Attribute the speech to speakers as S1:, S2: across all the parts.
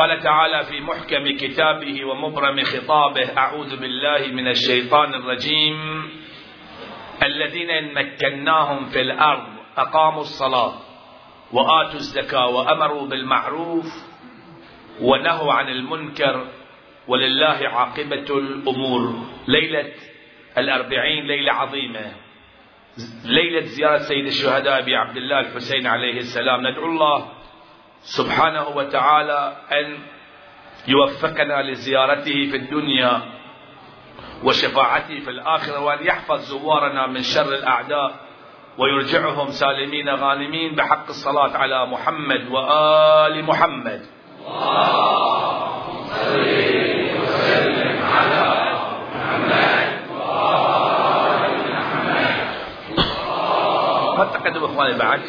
S1: قال تعالى في محكم كتابه ومبرم خطابه أعوذ بالله من الشيطان الرجيم. الذين مكناهم في الأرض أقاموا الصلاة وآتوا الزكاة وأمروا بالمعروف ونهوا عن المنكر ولله عاقبة الأمور. ليلة الأربعين ليلة عظيمة. ليلة زيارة سيد الشهداء أبي عبد الله الحسين عليه السلام. ندعو الله سبحانه وتعالى أن يوفقنا لزيارته في الدنيا وشفاعته في الآخرة وأن يحفظ زوارنا من شر الأعداء ويرجعهم سالمين غانمين بحق الصلاة على محمد وآل محمد. وسلم على محمد وآل محمد. ما تقدم إخواني بعد؟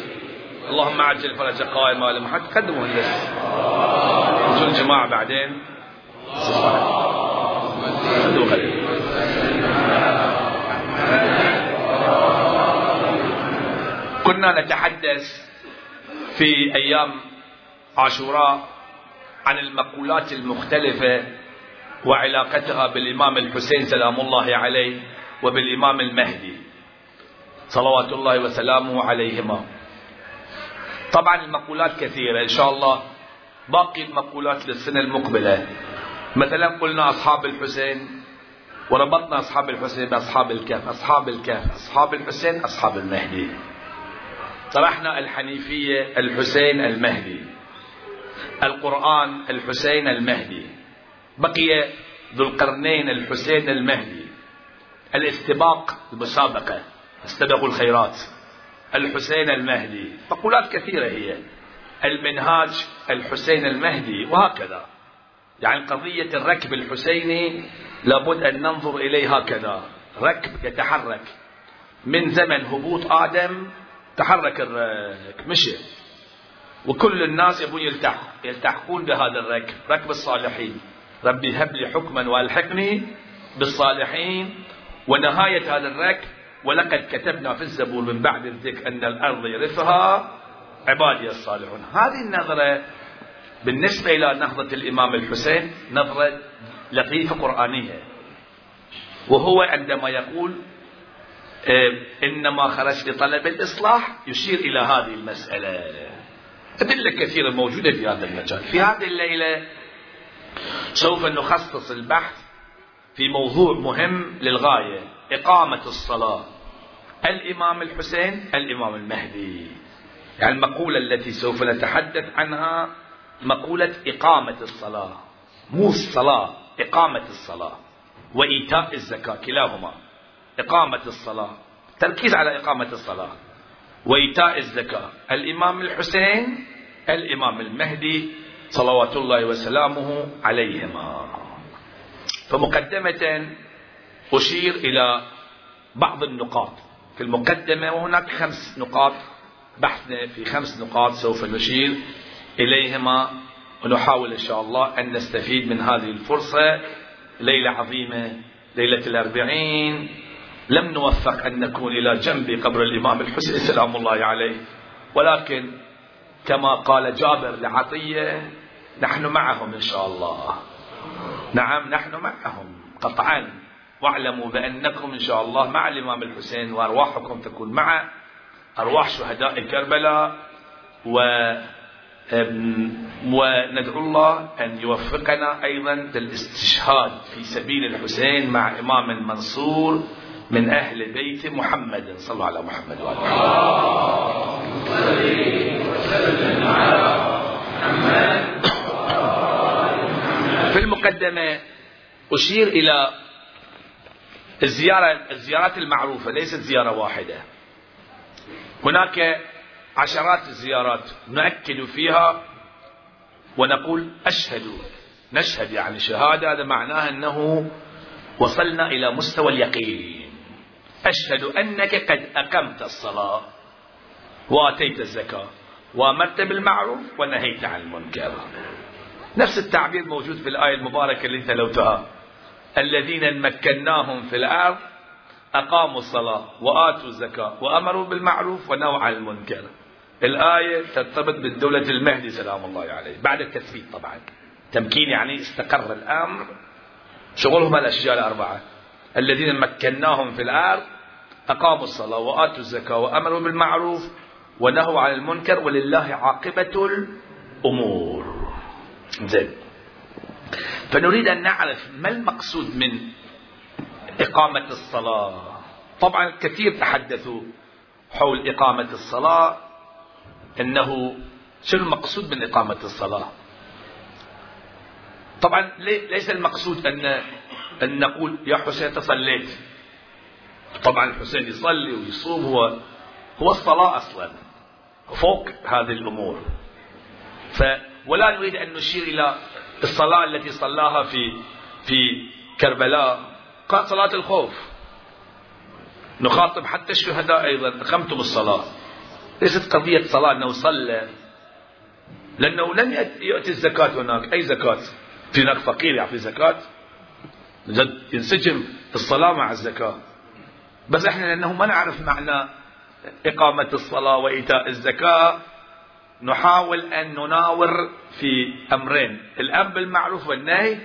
S1: اللهم عجل فرج قائم ال محمد قدموا بس أنتم الجماعه بعدين. كنا نتحدث في أيام عاشوراء عن المقولات المختلفة وعلاقتها بالإمام الحسين سلام الله عليه وبالإمام المهدي. صلوات الله وسلامه عليهما. طبعا المقولات كثيرة إن شاء الله باقي المقولات للسنة المقبلة. مثلا قلنا أصحاب الحسين وربطنا أصحاب الحسين بأصحاب الكهف أصحاب الكهف أصحاب الحسين أصحاب المهدي. طرحنا الحنيفية الحسين المهدي. القرآن الحسين المهدي. بقي ذو القرنين الحسين المهدي. الاستباق المسابقة. استبقوا الخيرات. الحسين المهدي. مقولات كثيرة هي. المنهاج الحسين المهدي وهكذا. يعني قضية الركب الحسيني لابد أن ننظر إليه هكذا. ركب يتحرك. من زمن هبوط آدم تحرك الركب مشي. وكل الناس يبون يلتحق يلتحقون بهذا الركب ركب الصالحين. ربي هب لي حكما وألحقني بالصالحين. ونهاية هذا الركب ولقد كتبنا في الزبور من بعد الذكر أن الأرض يرثها عبادي الصالحون. هذه النظرة بالنسبة إلى نهضة الإمام الحسين نظرة لطيفة قرآنية. وهو عندما يقول إنما خرج لطلب الإصلاح يشير إلى هذه المسألة. أدلة كثيرة موجودة في هذا المجال. في هذه الليلة سوف نخصص البحث في موضوع مهم للغاية. إقامة الصلاة. الإمام الحسين الإمام المهدي. يعني المقولة التي سوف نتحدث عنها مقولة إقامة الصلاة. مو الصلاة إقامة الصلاة. وإيتاء الزكاة كلاهما. إقامة الصلاة. تركيز على إقامة الصلاة. وإيتاء الزكاة. الإمام الحسين الإمام المهدي صلوات الله وسلامه عليهما. فمقدمة أشير إلى بعض النقاط. في المقدمة وهناك خمس نقاط بحثنا في خمس نقاط سوف نشير إليهما ونحاول إن شاء الله أن نستفيد من هذه الفرصة. ليلة عظيمة ليلة الأربعين. لم نوفق أن نكون إلى جنب قبر الإمام الحسين سلام الله عليه. ولكن كما قال جابر لعطية نحن معهم إن شاء الله. نعم نحن معهم قطعا. واعلموا بأنكم إن شاء الله مع الإمام الحسين وأرواحكم تكون مع أرواح شهداء كربلاء و وندعو الله أن يوفقنا أيضا للاستشهاد في سبيل الحسين مع إمام منصور من أهل بيت محمد. صلى على محمد وآله في المقدمة أشير إلى الزيارة الزيارات المعروفة ليست زيارة واحدة. هناك عشرات الزيارات نؤكد فيها ونقول أشهد نشهد يعني شهادة هذا معناه أنه وصلنا إلى مستوى اليقين. أشهد أنك قد أقمت الصلاة وآتيت الزكاة وأمرت بالمعروف ونهيت عن المنكر. نفس التعبير موجود في الآية المباركة اللي تلوتها الذين مكناهم في الأرض أقاموا الصلاة وآتوا الزكاة وأمروا بالمعروف ونهوا عن المنكر. الآية ترتبط بالدولة المهدي سلام الله عليه. بعد التثبيت طبعا. تمكين يعني استقر الأمر. شغلهم الأشياء الأربعة. الذين مكناهم في الأرض أقاموا الصلاة وآتوا الزكاة وأمروا بالمعروف ونهوا عن المنكر. ولله عاقبة الأمور. زين. فنريد أن نعرف ما المقصود من إقامة الصلاة. طبعا كثير تحدثوا حول إقامة الصلاة أنه شو المقصود من إقامة الصلاة؟ طبعا ليس المقصود أن أن نقول يا حسين تصليت. طبعا الحسين يصلي ويصوم هو هو الصلاة أصلا فوق هذه الأمور. ف ولا نريد أن نشير إلى الصلاة التي صلاها في في كربلاء قال صلاة الخوف. نخاطب حتى الشهداء أيضا أقمتم الصلاة. ليست قضية صلاة أنه صلى لأنه لن يأتي الزكاة هناك. أي زكاة؟ في هناك فقير يعطي زكاة. ينسجم الصلاة مع الزكاة. بس إحنا لأنه ما نعرف معنى إقامة الصلاة وإيتاء الزكاة. نحاول أن نناور في أمرين. الأمر بالمعروف والنهي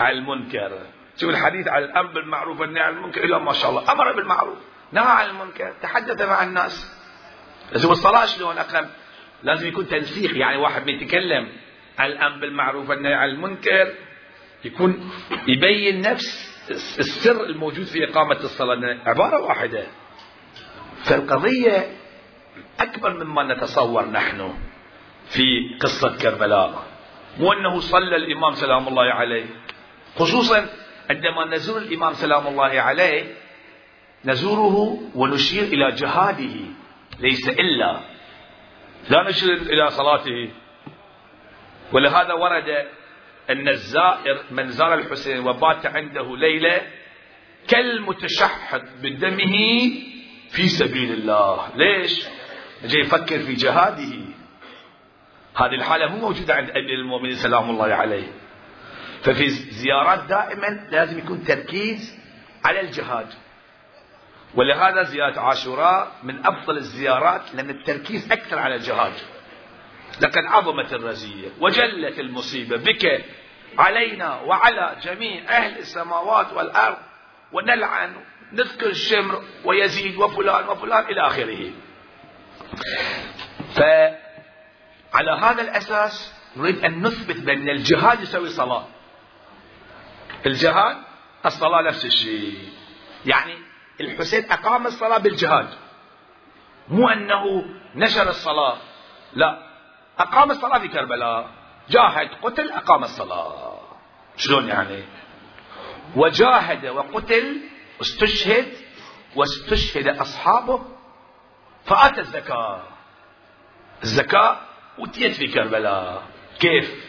S1: عن المنكر. شوف الحديث عن الأمر بالمعروف والنهي عن المنكر. إلا ما شاء الله. أمر بالمعروف نهى عن المنكر تحدث مع الناس. هو الصلاة شلون؟ أقام لازم يكون تنسيق. يعني واحد بيتكلم عن الأمر بالمعروف والنهي عن المنكر يكون يبين نفس السر الموجود في إقامة الصلاة. عبارة واحدة. فالقضية أكبر مما نتصور نحن في قصة كربلاء. مو أنه صلى الإمام سلام الله عليه. خصوصا عندما نزور الإمام سلام الله عليه نزوره ونشير إلى جهاده. ليس إلا. لا نشير إلى صلاته. ولهذا ورد أن الزائر من زار الحسين وبات عنده ليلة كالمتشحذ بدمه في سبيل الله. ليش؟ جاي يفكر في جهاده. هذه الحالة مو موجودة عند أمير المؤمنين سلام الله عليه. ففي زيارات دائما لازم يكون تركيز على الجهاد. ولهذا زيارة عاشوراء من أفضل الزيارات لأن التركيز أكثر على الجهاد. لقد عظمت الرزية وجلت المصيبة بك علينا وعلى جميع أهل السماوات والأرض ونلعن نذكر الشمر ويزيد وفلان وفلان إلى آخره. فعلى هذا الأساس نريد أن نثبت بأن الجهاد يسوي صلاة. الجهاد الصلاة نفس الشيء. يعني الحسين أقام الصلاة بالجهاد. مو أنه نشر الصلاة. لا. أقام الصلاة في كربلاء. جاهد قتل أقام الصلاة. شلون يعني؟ وجاهد وقتل استشهد واستشهد أصحابه فأتى الزكاة. الزكاة أتيت في كربلاء. كيف؟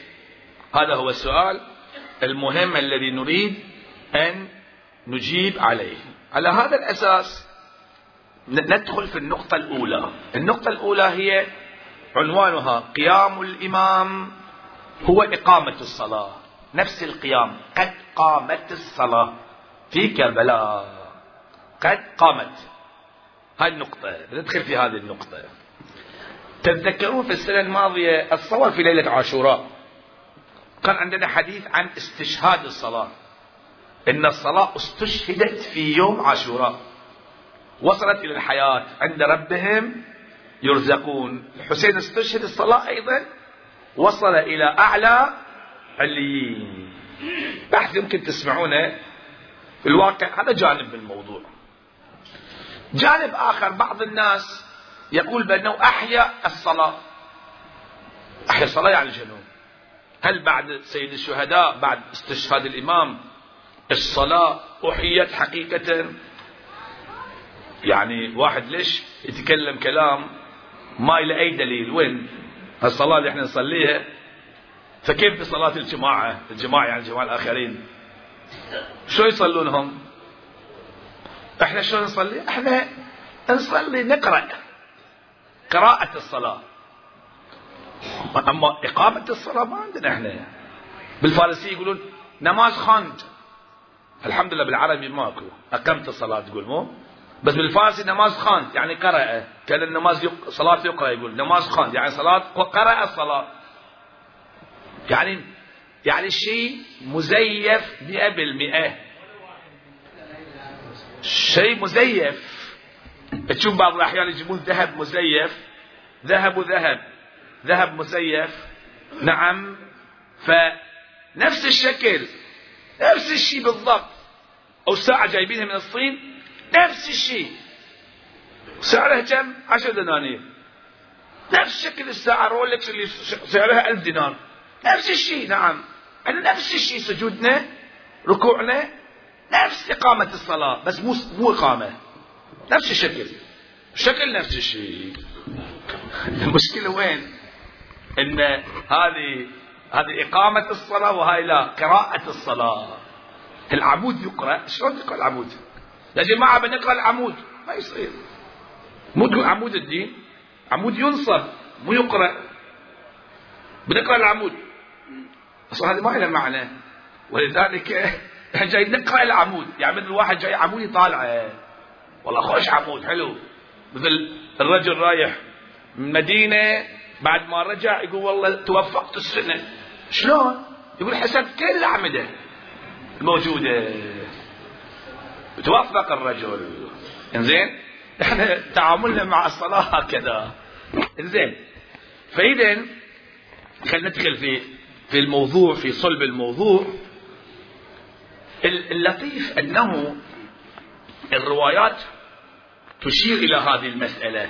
S1: هذا هو السؤال المهم الذي نريد أن نجيب عليه. على هذا الأساس ندخل في النقطة الأولى. النقطة الأولى هي عنوانها قيام الإمام هو إقامة الصلاة. نفس القيام. قد قامت الصلاة في كربلاء. قد قامت. هاي النقطة ندخل في هذه النقطة. تتذكرون في السنة الماضية الصور في ليلة عاشوراء؟ كان عندنا حديث عن استشهاد الصلاة. إن الصلاة استشهدت في يوم عاشوراء. وصلت إلى الحياة. عند ربهم يرزقون. الحسين استشهد الصلاة أيضا. وصل إلى أعلى عليين. بحث يمكن تسمعونه في الواقع. هذا جانب من الموضوع. جانب آخر بعض الناس يقول بأنه أحيا الصلاة. أحيا الصلاة يعني شنو؟ هل بعد سيد الشهداء بعد استشهاد الإمام الصلاة أحيت حقيقة؟ يعني واحد ليش يتكلم كلام ما إلى أي دليل؟ وين؟ الصلاة اللي إحنا نصليها. فكيف بصلاة الجماعة؟ الجماعة يعني الجماعة الآخرين. شو يصلون هم إحنا شو نصلي؟ إحنا نصلي نقرأ قراءة الصلاة. أما إقامة الصلاة ما عندنا إحنا. بالفارسية يقولون نماز خاند. الحمد لله بالعربي ماكو. أقمت الصلاة تقول مو؟ بس بالفارسي نماز خاند يعني قرأ. كأن النماز يق... صلاة يقرأ يقول نماز خاند يعني صلاة قرأ الصلاة. يعني يعني شيء مزيف مئة بالمئة. شيء مزيف. تشوف بعض الأحيان يجيبون ذهب مزيف. ذهب وذهب ذهب مزيف. نعم. فنفس الشكل. نفس الشيء بالضبط. أو ساعة جايبينها من الصين. نفس الشيء. سعرها كم؟ عشر دنانير. نفس شكل الساعة. رولكس اللي سعرها ألف دينار. نفس الشيء. نعم. نفس الشيء. سجودنا ركوعنا نفس إقامة الصلاة بس مو مو إقامة. نفس الشكل. الشكل نفس الشيء. المشكلة وين؟ إن هذه هذه إقامة الصلاة وهاي لا قراءة الصلاة. العمود يقرأ. شلون تقرأ العمود؟ يا جماعة بنقرأ العمود. ما يصير. مو عمود الدين. عمود ينصب مو يقرأ. بنقرأ العمود. أصلا هذه ما لها معنى. ولذلك جاي نقرأ العمود. يعني مثل واحد جاي عمود يطالعه والله خوش عمود حلو. مثل الرجل رايح من مدينة بعد ما رجع يقول والله توفقت السنة. شلون؟ يقول حسب كل الأعمدة الموجودة. توفق الرجل. إنزين؟ إحنا تعاملنا مع الصلاة هكذا. إنزين؟ فإذا خلينا ندخل في في الموضوع في صلب الموضوع. اللطيف أنه الروايات تشير إلى هذه المسألة.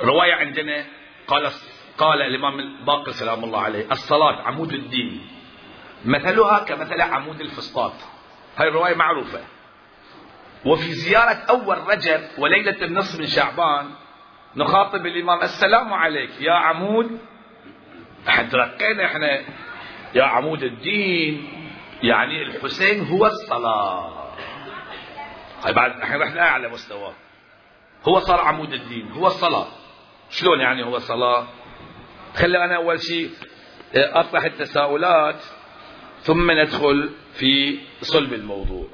S1: رواية عندنا قال قال الإمام الباقر سلام الله عليه الصلاة عمود الدين. مثلها كمثل عمود الفسطاط. هاي الرواية معروفة. وفي زيارة أول رجب وليلة النصف من شعبان نخاطب الإمام السلام عليك يا عمود. إحنا ترقينا إحنا؟ يا عمود الدين. يعني الحسين هو الصلاة. بعد إحنا رحنا أعلى مستوى. هو صار عمود الدين هو الصلاة. شلون يعني هو الصلاة خلي أنا أول شيء أطرح التساؤلات ثم ندخل في صلب الموضوع.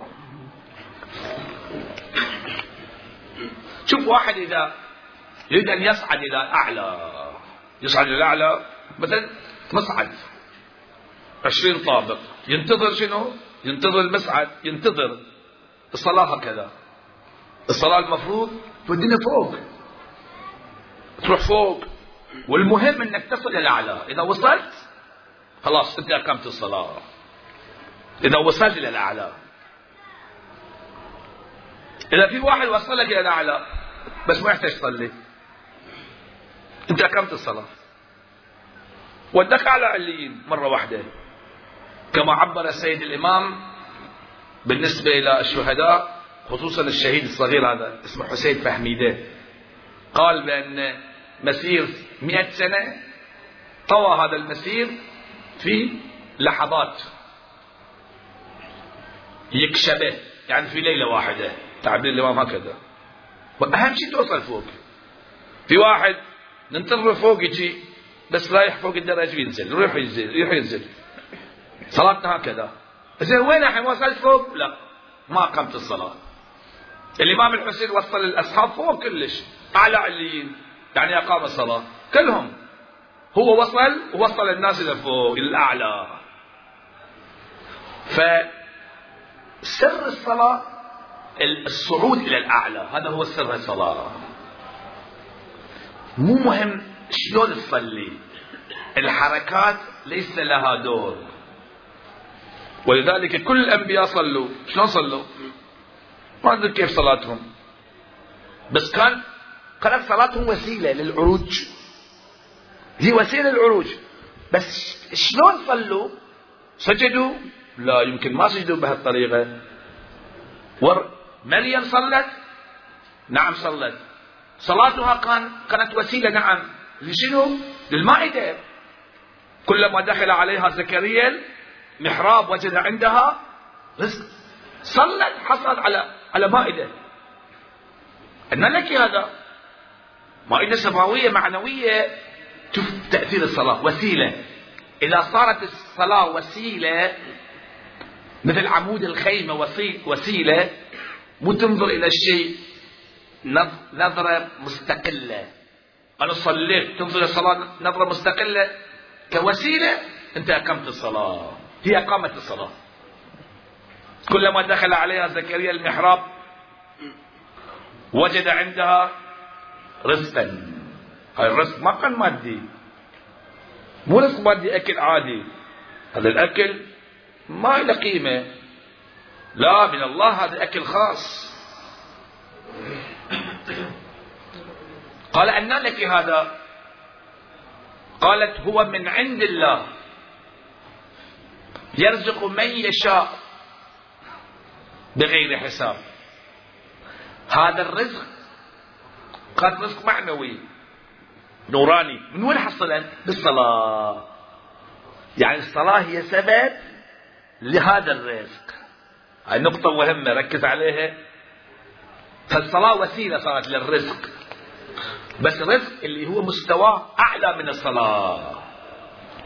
S1: شوف واحد إذا يريد أن يصعد إلى أعلى يصعد إلى أعلى مثلا مصعد. عشرين طابق. ينتظر شنو؟ ينتظر المصعد ينتظر. الصلاة هكذا. الصلاة المفروض تودينا فوق. تروح فوق. والمهم إنك تصل إلى الأعلى. إذا وصلت خلاص أنت أقمت الصلاة. إذا وصلت إلى الأعلى. إذا في واحد وصلك إلى الأعلى بس ما يحتاج تصلي. أنت أقمت الصلاة. ودك على عليين مرة واحدة. كما عبر السيد الإمام بالنسبة إلى الشهداء خصوصا الشهيد الصغير هذا اسمه حسين فهميدة. قال بأن مسير مئة سنة طوى هذا المسير في لحظات يكشبه يعني في ليلة واحدة. تعبير الإمام هكذا. وأهم شيء توصل فوق. في واحد ننتظر فوق يجي بس رايح فوق الدرج وينزل يروح ينزل يروح ينزل. صلاتنا هكذا. زين وين الحين؟ وصلت فوق؟ لا. ما قمت الصلاة. الإمام الحسين وصل الأصحاب فوق كلش. أعلى عليين. يعني أقام الصلاة. كلهم. هو وصل ووصل الناس إلى فوق إلى الأعلى. فسر الصلاة الصعود إلى الأعلى. هذا هو سر الصلاة. مو مهم شلون تصلي. الحركات ليس لها دور. ولذلك كل الأنبياء صلوا. شلون صلوا؟ ما أدري كيف صلاتهم. بس كان كانت صلاتهم وسيلة للعروج. هي وسيلة للعروج. بس شلون صلوا؟ سجدوا؟ لا يمكن ما سجدوا بهالطريقة. ور مريم صلت؟ نعم صلت. صلاتها كان كانت وسيلة نعم. لشنو؟ للمائدة. كلما دخل عليها زكريا محراب وجد عندها رزق. صلت حصلت على على مائدة. أن لك هذا. مائدة سماوية معنوية شوف تأثير الصلاة وسيلة. إذا صارت الصلاة وسيلة مثل عمود الخيمة وسيلة مو تنظر إلى الشيء نظرة مستقلة. أنا صليت تنظر الصلاة نظرة مستقلة. كوسيلة أنت أقمت الصلاة. هي أقامت الصلاة. كلما دخل عليها زكريا المحراب وجد عندها رزقا. الرزق ما كان مادي. مو رزق مادي أكل عادي. هذا الأكل ما له قيمة. لا من الله هذا أكل خاص. قال أن لك هذا؟ قالت هو من عند الله. يرزق من يشاء بغير حساب. هذا الرزق قد رزق معنوي نوراني. من وين حصل بالصلاة. يعني الصلاة هي سبب لهذا الرزق. هاي نقطة مهمة ركز عليها. فالصلاة وسيلة صارت للرزق. بس الرزق اللي هو مستواه أعلى من الصلاة.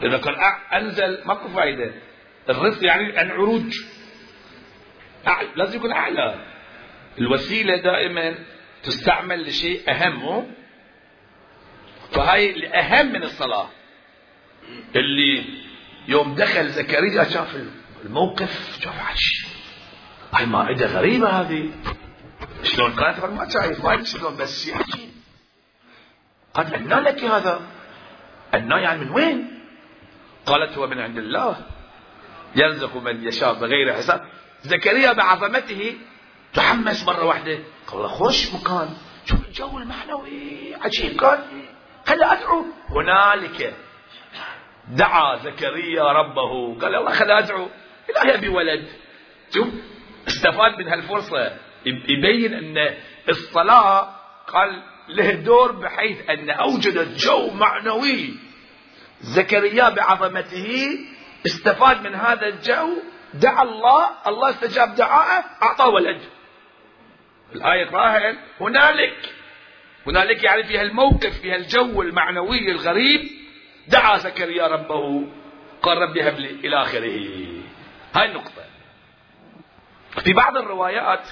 S1: إذا كان أنزل ماكو فايدة. الرزق يعني العروج. أعلى. لازم يكون أعلى. الوسيلة دائما تستعمل لشيء أهم. فهاي الأهم من الصلاة. اللي يوم دخل زكريا شاف الموقف شاف عش هاي مائدة غريبة هذه. شلون كانت ما شايف ما شلون بس عجيب. قال أنى لك هذا. أنى يعني من وين؟ قالت هو من عند الله. يرزق من يشاء بغير حساب. زكريا بعظمته تحمس مرة واحدة. قال خوش مكان. شوف الجو المعنوي؟ عجيب. قال خلي أدعو. هنالك دعا زكريا ربه. قال الله خلي أدعو. إلهي أبي ولد. شوف استفاد من هالفرصة. يبين أن الصلاة قال له دور بحيث أن أوجدت جو معنوي. زكريا بعظمته استفاد من هذا الجو دعا الله الله استجاب دعاءه أعطاه ولد. الآية اقراها هنالك هنالك يعني في هالموقف في هالجو المعنوي الغريب دعا زكريا ربه قال ربي هب لي إلى آخره. هاي النقطة. في بعض الروايات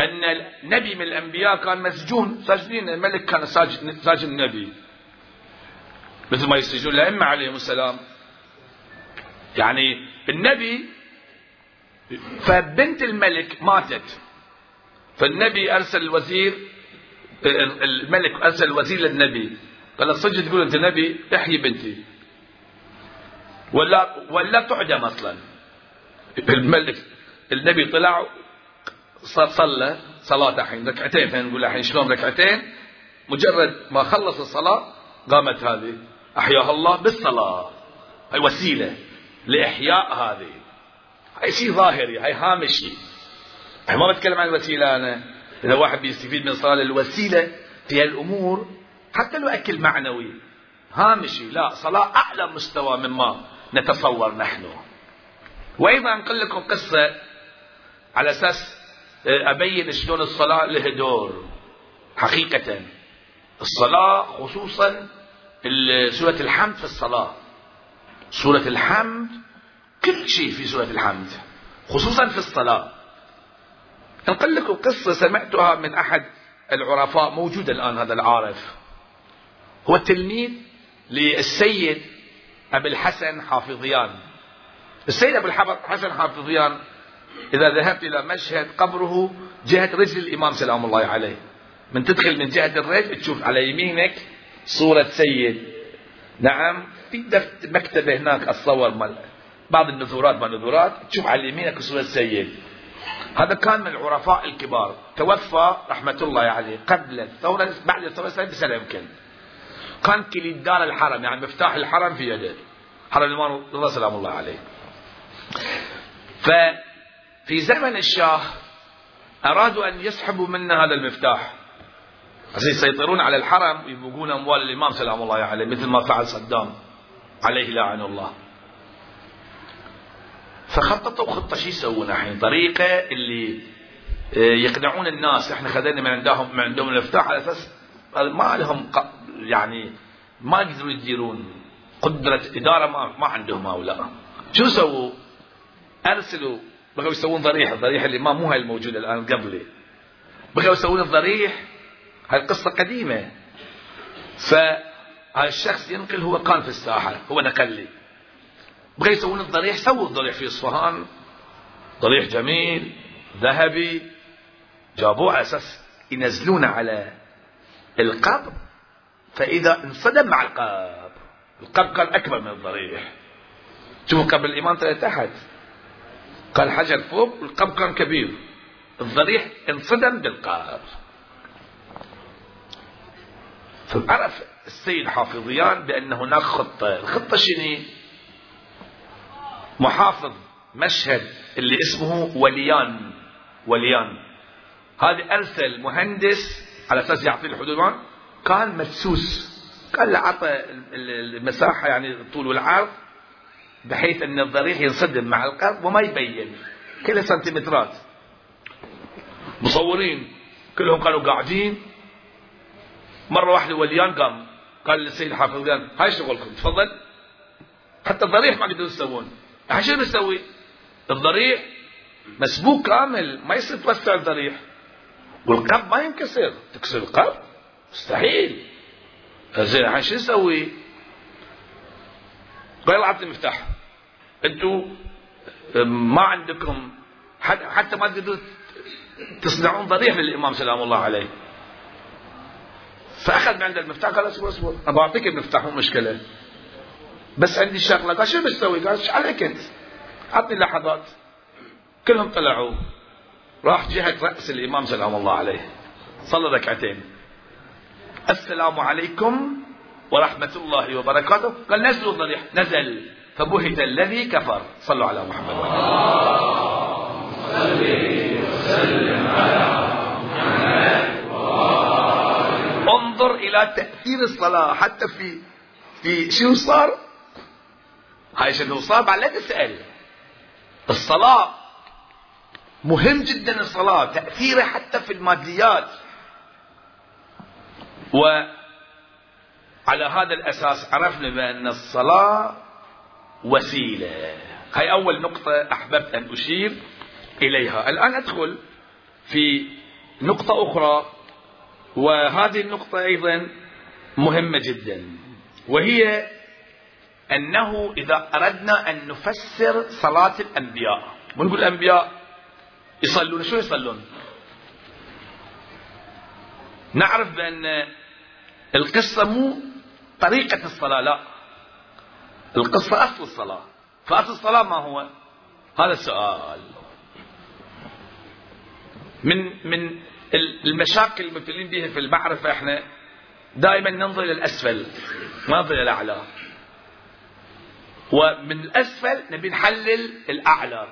S1: أن نبي من الأنبياء كان مسجون ساجدين الملك كان ساجد النبي. مثل ما يسجدون الأئمة عليهم السلام. يعني النبي فبنت الملك ماتت. فالنبي أرسل الوزير الملك أرسل الوزير للنبي. قال صدق تقول أنت نبي احيي بنتي. ولا ولا تعدم أصلا. الملك النبي طلع صلى صلاة الحين ركعتين. فين نقول الحين شلون ركعتين؟ مجرد ما خلص الصلاة قامت هذه. أحياها الله بالصلاة. هاي وسيلة. لإحياء هذه. هاي شيء ظاهري هاي هامشي. أنا ما بتكلم عن الوسيلة أنا. إذا واحد بيستفيد من الصلاة الوسيلة في الأمور حتى لو أكل معنوي هامشي. لا صلاة أعلى مستوى مما نتصور نحن. وأيضا أنقل لكم قصة على أساس أبين شلون الصلاة له دور. حقيقة الصلاة خصوصا سورة الحمد في الصلاة. سورة الحمد كل شيء في سورة الحمد خصوصا في الصلاة. أنقل لكم قصة سمعتها من أحد العرفاء موجود الآن هذا العارف. هو تلميذ للسيد أبي الحسن حافظيان. السيد أبو الحسن حافظيان إذا ذهبت إلى مشهد قبره جهة رجل الإمام سلام الله عليه. من تدخل من جهة الرجل تشوف على يمينك صورة سيد. نعم في مكتبة هناك الصور مال بعض النذورات ما نذورات تشوف على يمينك صورة سيد. هذا كان من العرفاء الكبار. توفى رحمة الله عليه قبل الثورة بعد الثورة بسنة يمكن. كان كليد دار الحرم يعني مفتاح الحرم في يده. حرم الإمام رضا سلام الله عليه. ففي زمن الشاه أرادوا أن يسحبوا منا هذا المفتاح. عشان يسيطرون على الحرم ويبقون أموال الإمام سلام الله عليه مثل ما فعل صدام عليه لعن الله. فخططوا خطة شو يسوون الحين. طريقة اللي آه، يقنعون الناس إحنا خذينا من عندهم من عندهم المفتاح على أساس ما لهم يعني ما يقدروا يديرون. قدرة إدارة ما, ما عندهم هؤلاء. شو سووا؟ أرسلوا بغوا يسوون ضريح. الضريح اللي ما مو هاي الموجودة الآن قبلي. بغوا يسوون الضريح هاي القصة قديمة. فهذا الشخص ينقل هو كان في الساحة هو نقل لي. بغى يسوون الضريح سووا الضريح في اصفهان ضريح جميل ذهبي جابوه على أساس ينزلونه على القبر. فإذا انصدم مع القبر القبر كان أكبر من الضريح شوفوا قبر الامام طلع تحت. قال حجر فوق والقبر كان كبير. الضريح انصدم بالقبر. فعرف السيد حافظيان بأن هناك خطة. الخطة شنو؟ محافظ مشهد اللي اسمه وليان. وليان. هذا أرسل مهندس على أساس يعطي الحدود كان مدسوس. قال له عطى المساحة يعني الطول والعرض بحيث أن الضريح ينصدم مع القلب وما يبين. كل سنتيمترات. مصورين. كلهم كانوا قاعدين. مرة واحدة وليان قام قال للسيد حافظ قال هاي شغلكم تفضل. حتى الضريح ما قدروا يسوون. الحين شنو بنسوي؟ الضريح مسبوق كامل ما يصير توسع الضريح. والقب ما ينكسر تكسر القب مستحيل. زين الحين شو نسوي؟ قال اعطني المفتاح أنتم ما عندكم حتى ما تقدروا تصنعون ضريح للامام سلام الله عليه. فأخذ من عند المفتاح قال اصبر اصبر ابى اعطيك المفتاح مو مشكلة. بس عندي شغلة. قال شو بتسوي؟ قال إيش عليك أنت؟ عطني لحظات. كلهم طلعوا. راح جهة رأس الإمام سلام الله عليه. صلى ركعتين. السلام عليكم ورحمة الله وبركاته. قال نزلوا الضريح. نزل. فبهت الذي كفر. صلوا على محمد. وسلم على انظر إلى تأثير الصلاة. حتى في في شنو صار؟ هاي شنو صار بعد لا تسال الصلاة مهم جدا الصلاة تأثيرها حتى في الماديات. وعلى هذا الأساس عرفنا بأن الصلاة وسيلة. هاي أول نقطة أحببت أن أشير إليها. الآن أدخل في نقطة أخرى. وهذه النقطة أيضا مهمة جدا وهي أنه إذا أردنا أن نفسر صلاة الأنبياء ونقول الأنبياء يصلون شو يصلون؟ نعرف بأن القصة مو طريقة الصلاة لا القصة أصل الصلاة. فأصل الصلاة ما هو؟ هذا السؤال. من من المشاكل المبتلين بها في المعرفة إحنا دائما ننظر إلى الأسفل ما ننظر إلى الأعلى. ومن الأسفل نبي نحلل الأعلى.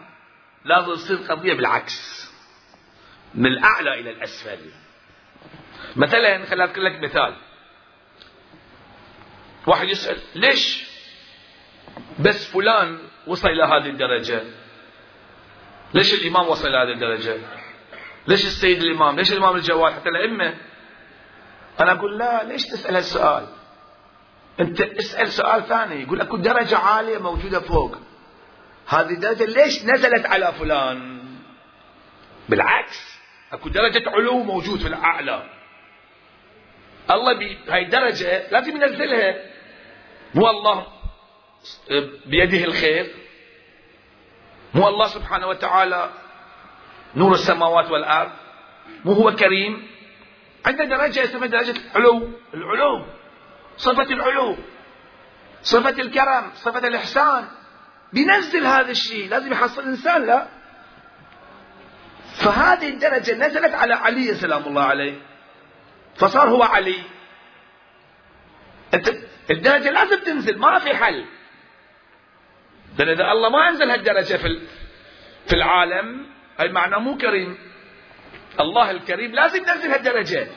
S1: لازم تصير قضية بالعكس. من الأعلى إلى الأسفل. مثلا خليني أذكر لك مثال. واحد يسأل ليش بس فلان وصل إلى هذه الدرجة؟ ليش الإمام وصل إلى هذه الدرجة؟ ليش السيد الإمام؟ ليش الإمام الجواد؟ حتى الأئمة. أنا أقول لا ليش تسأل هالسؤال؟ أنت اسأل سؤال ثاني يقول أكو درجة عالية موجودة فوق. هذه الدرجة ليش نزلت على فلان؟ بالعكس أكو درجة علو موجود في الأعلى. الله بهاي الدرجة لازم ينزلها. مو الله بيده الخير. مو الله سبحانه وتعالى نور السماوات والأرض مو هو كريم؟ عنده درجة اسمها درجة العلو العلو صفة العلو صفة الكرم صفة الإحسان. بينزل هذا الشيء لازم يحصل الإنسان لا؟ فهذه الدرجة نزلت على علي سلام الله عليه. فصار هو علي. الدرجة لازم تنزل ما في حل. لأن إذا الله ما أنزل هالدرجة في في العالم هاي معنى مو كريم. الله الكريم لازم ينزل هالدرجة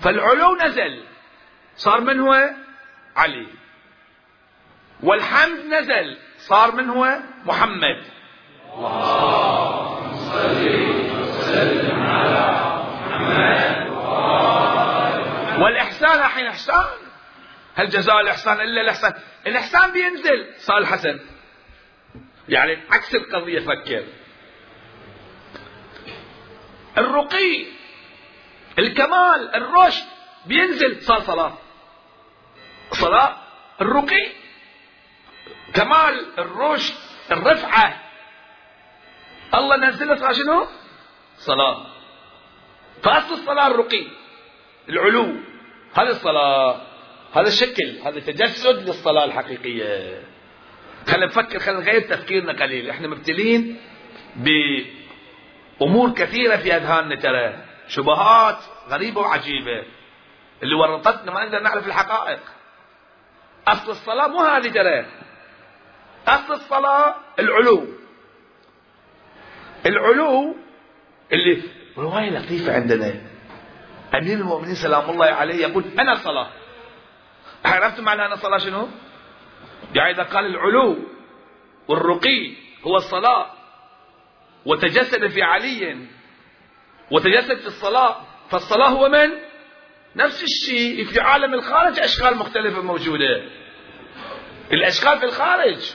S1: فالعلو نزل. صار من هو؟ علي. والحمد نزل. صار من هو؟ محمد اللهم وسلم على محمد. والإحسان الحين إحسان. هل جزاء الإحسان إلا الإحسان؟ الإحسان بينزل. صار الحسن. يعني عكس القضية فكر. الرقي الكمال الرشد بينزل صار صلاة. صلاة الرقي كمال الرشد الرفعة. الله نزل صار شنو؟ صلاة. فأصل الصلاة الرقي العلو. هذا الصلاة هذا الشكل هذا تجسد للصلاة الحقيقية. خلينا نفكر خلينا نغير تفكيرنا قليل. إحنا مبتلين بأمور كثيرة في أذهاننا ترى شبهات غريبة وعجيبة. اللي ورطتنا ما نقدر نعرف الحقائق. أصل الصلاة مو هذه ترى أصل الصلاة العلو. العلو اللي رواية لطيفة عندنا؟ أمير المؤمنين سلام الله عليه يقول أنا صلاة. عرفت معنى أنا صلاة شنو؟ يعني إذا قال العلو والرقي هو الصلاة. وتجسد في علي وتجسد في الصلاة. فالصلاة هو من؟ نفس الشيء. في عالم الخارج أشكال مختلفة موجودة. الأشكال في الخارج.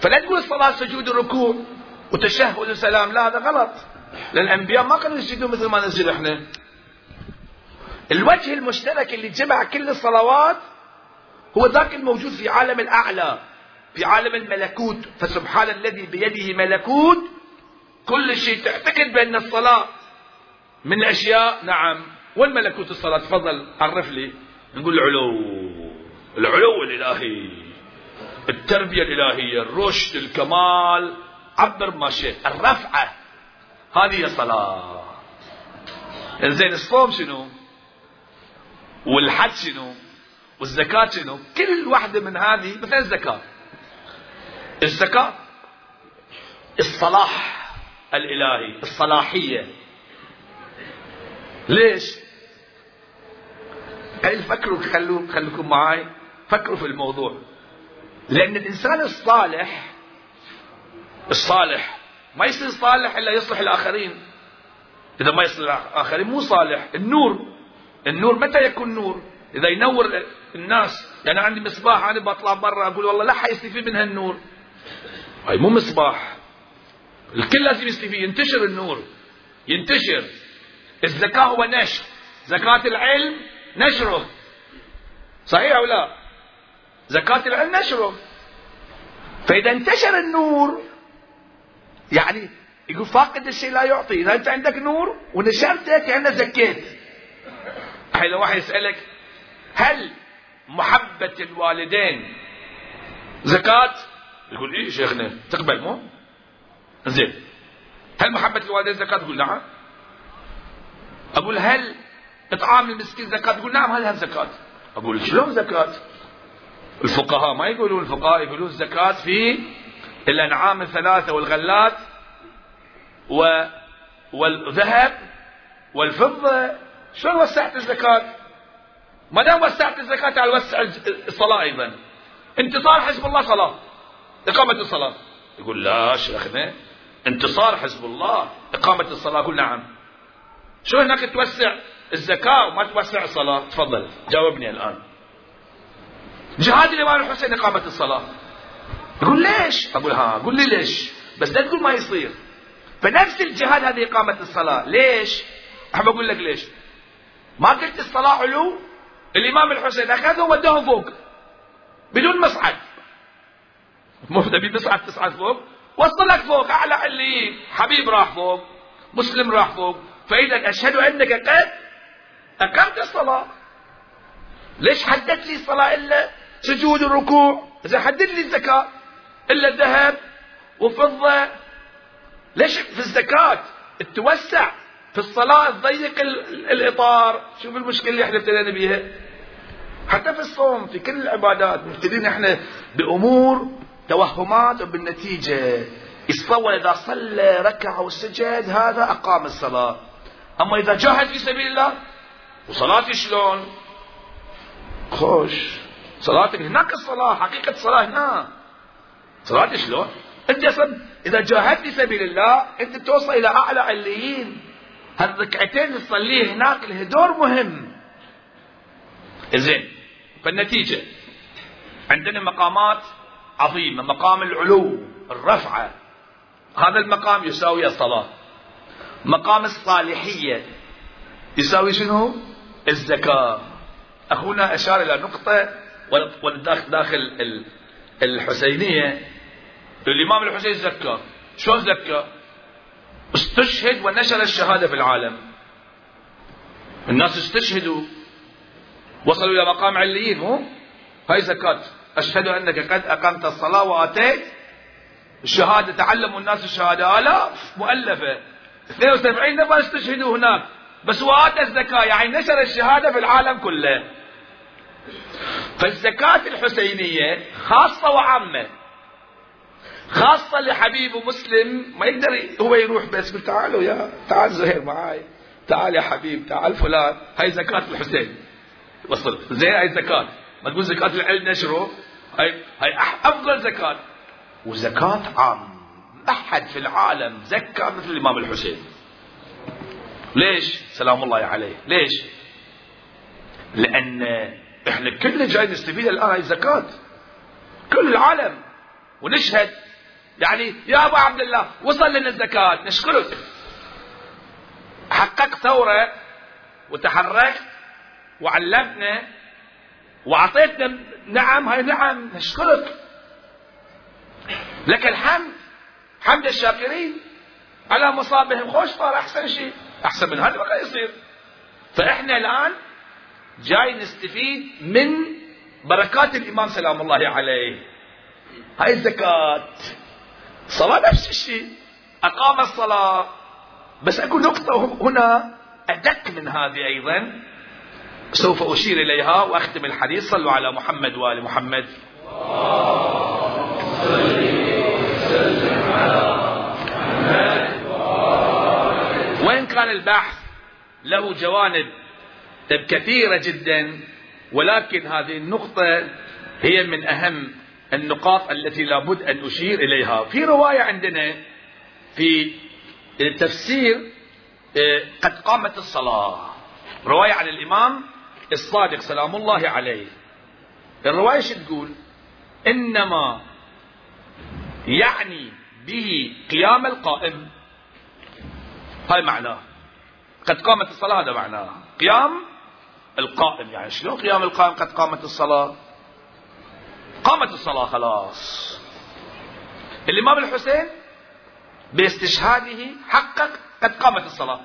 S1: فلا تقول الصلاة سجود الركوع وتشهد وسلام. لا هذا غلط. لأن الأنبياء ما كانوا يسجدون مثل ما نسجد إحنا. الوجه المشترك اللي جمع كل الصلوات هو ذاك الموجود في عالم الأعلى. في عالم الملكوت فسبحان الذي بيده ملكوت. كل شيء تعتقد بأن الصلاة من الأشياء. نعم. والملكوت الصلاة؟ تفضل عرف لي. نقول العلو. العلو الإلهي. التربية الإلهية الرشد الكمال. عبر ما شئت. الرفعة. هذه الصلاة. زين الصوم شنو؟ والحج شنو؟ والزكاة شنو؟ كل واحدة من هذه مثلا الزكاة. الزكاة الصلاح الإلهي الصلاحية. ليش؟ هل فكروا خلوا خلوكم معي فكروا في الموضوع. لأن الإنسان الصالح الصالح ما يصير صالح إلا يصلح الآخرين. إذا ما يصلح الآخرين مو صالح النور. النور متى يكون نور؟ إذا ينور الناس. يعني عندي مصباح أنا بطلع برا أقول والله لا حيستفيد من هالنور هاي مو مصباح. الكل لازم يستفيد. ينتشر النور. ينتشر. الزكاة هو نشر. زكاة العلم نشره. صحيح أو لا؟ زكاة العلم نشره. فإذا انتشر النور يعني يقول فاقد الشيء لا يعطي. إذا أنت عندك نور ونشرته كأنه زكيت. لو واحد يسألك هل محبة الوالدين زكاة؟ يقول إيه شيخنا؟ تقبل. مو؟ زين. هل محبة الوالدين زكاة؟ تقول نعم. أقول هل إطعام المسكين زكاة؟ تقول نعم. هذا زكاة؟ أقول شلون زكاة؟ الفقهاء ما يقولون الفقهاء يقولون الزكاة في الأنعام الثلاثة والغلات و والذهب والفضة. شلون وسعت الزكاة؟ ما دام وسعت الزكاة على وسع الصلاة أيضا. انتصار حزب الله صلاة. إقامة الصلاة. يقول لا شيخنا انتصار حزب الله إقامة الصلاة. يقول نعم. شو هناك توسع الزكاة وما توسع الصلاة؟ تفضل جاوبني الآن. جهاد الإمام الحسين إقامة الصلاة. يقول ليش؟ أقول ها قول لي ليش. بس لا تقول ما يصير. فنفس الجهاد هذه إقامة الصلاة. ليش؟ أحب أقول لك ليش. ما قلت الصلاة علو؟ الإمام الحسين أخذهم وداهم فوق بدون مصعد. مو تبي مصعد تصعد فوق. وصلك فوق أعلى عليين حبيب راح فوق مسلم راح فوق. فإذا أشهد أنك قد أقمت الصلاة. ليش حددت لي الصلاة إلا سجود الركوع؟ إذا حدد لي الزكاة إلا الذهب وفضة. ليش في الزكاة توسع في الصلاة تضيق الإطار؟ شوف المشكلة اللي إحنا ابتدينا بيها. حتى في الصوم في كل العبادات مبتدين إحنا بأمور توهمات وبالنتيجة يتصور إذا صلى ركع وسجد هذا أقام الصلاة. أما إذا جاهد في سبيل الله وصلاتي شلون؟ خوش. صلاتك هناك الصلاة حقيقة الصلاة هنا. صلاتي شلون؟ أنت أصلا إذا جاهدت في سبيل الله أنت توصل إلى أعلى عليين. هالركعتين اللي تصليه هناك الهدور مهم. زين فالنتيجة. عندنا مقامات عظيمة مقام العلو الرفعة. هذا المقام يساوي الصلاة. مقام الصالحية يساوي شنو؟ الزكاة. أخونا أشار إلى نقطة داخل الحسينية. الإمام الحسين زكى. شلون زكى؟ استشهد ونشر الشهادة في العالم. الناس استشهدوا. وصلوا إلى مقام عليين هاي زكاة. أشهد أنك قد أقمت الصلاة وآتيت الشهادة. تعلموا الناس الشهادة. آلاف مؤلفة. 72 نفر استشهدوا هناك. بس وآتى الزكاة. يعني نشر الشهادة في العالم كله. فالزكاة الحسينية خاصة وعامة. خاصة لحبيب مسلم. ما يقدر هو يروح بس يقول تعالوا يا تعال زهير معاي. تعال يا حبيب تعال فلان. هاي زكاة الحسين. وصل. زين هاي زكاة. ما تقول زكاة العلم نشره؟ هاي هاي أفضل زكاة. وزكاة عام. ما حد في العالم زكى مثل الإمام الحسين. ليش؟ سلام الله عليه. ليش؟ لأن إحنا كلنا جاي نستفيد الآن هاي الزكاة. كل العالم. ونشهد. يعني يا أبو عبد الله وصل لنا الزكاة. نشكرك. حققت ثورة وتحركت وعلمتنا وأعطيتنا نعم هاي نعم نشكرك. لك الحمد. حمد الشاكرين. على مصابهم خوش صار أحسن شيء. أحسن من هذا بقى يصير؟ فإحنا الآن جاي نستفيد من بركات الإمام سلام الله عليه. هاي الزكاة. صلاة نفس الشيء. أقام الصلاة. بس أكو نقطة هنا أدق من هذه أيضا. سوف أشير إليها وأختم الحديث. صلوا على محمد وآل محمد. وإن كان البحث له جوانب كثيرة جدا ولكن هذه النقطة هي من أهم النقاط التي لابد أن أشير إليها. في رواية عندنا في التفسير آه، قد قامت الصلاة. رواية عن الإمام الصادق سلام الله عليه. الرواية شو تقول؟ إنما يعني به قيام القائم. هاي معناه. قد قامت الصلاة هذا معناه. قيام القائم يعني شلون قيام القائم قد قامت الصلاة؟ قامت الصلاة خلاص. الإمام الحسين باستشهاده حقق قد قامت الصلاة.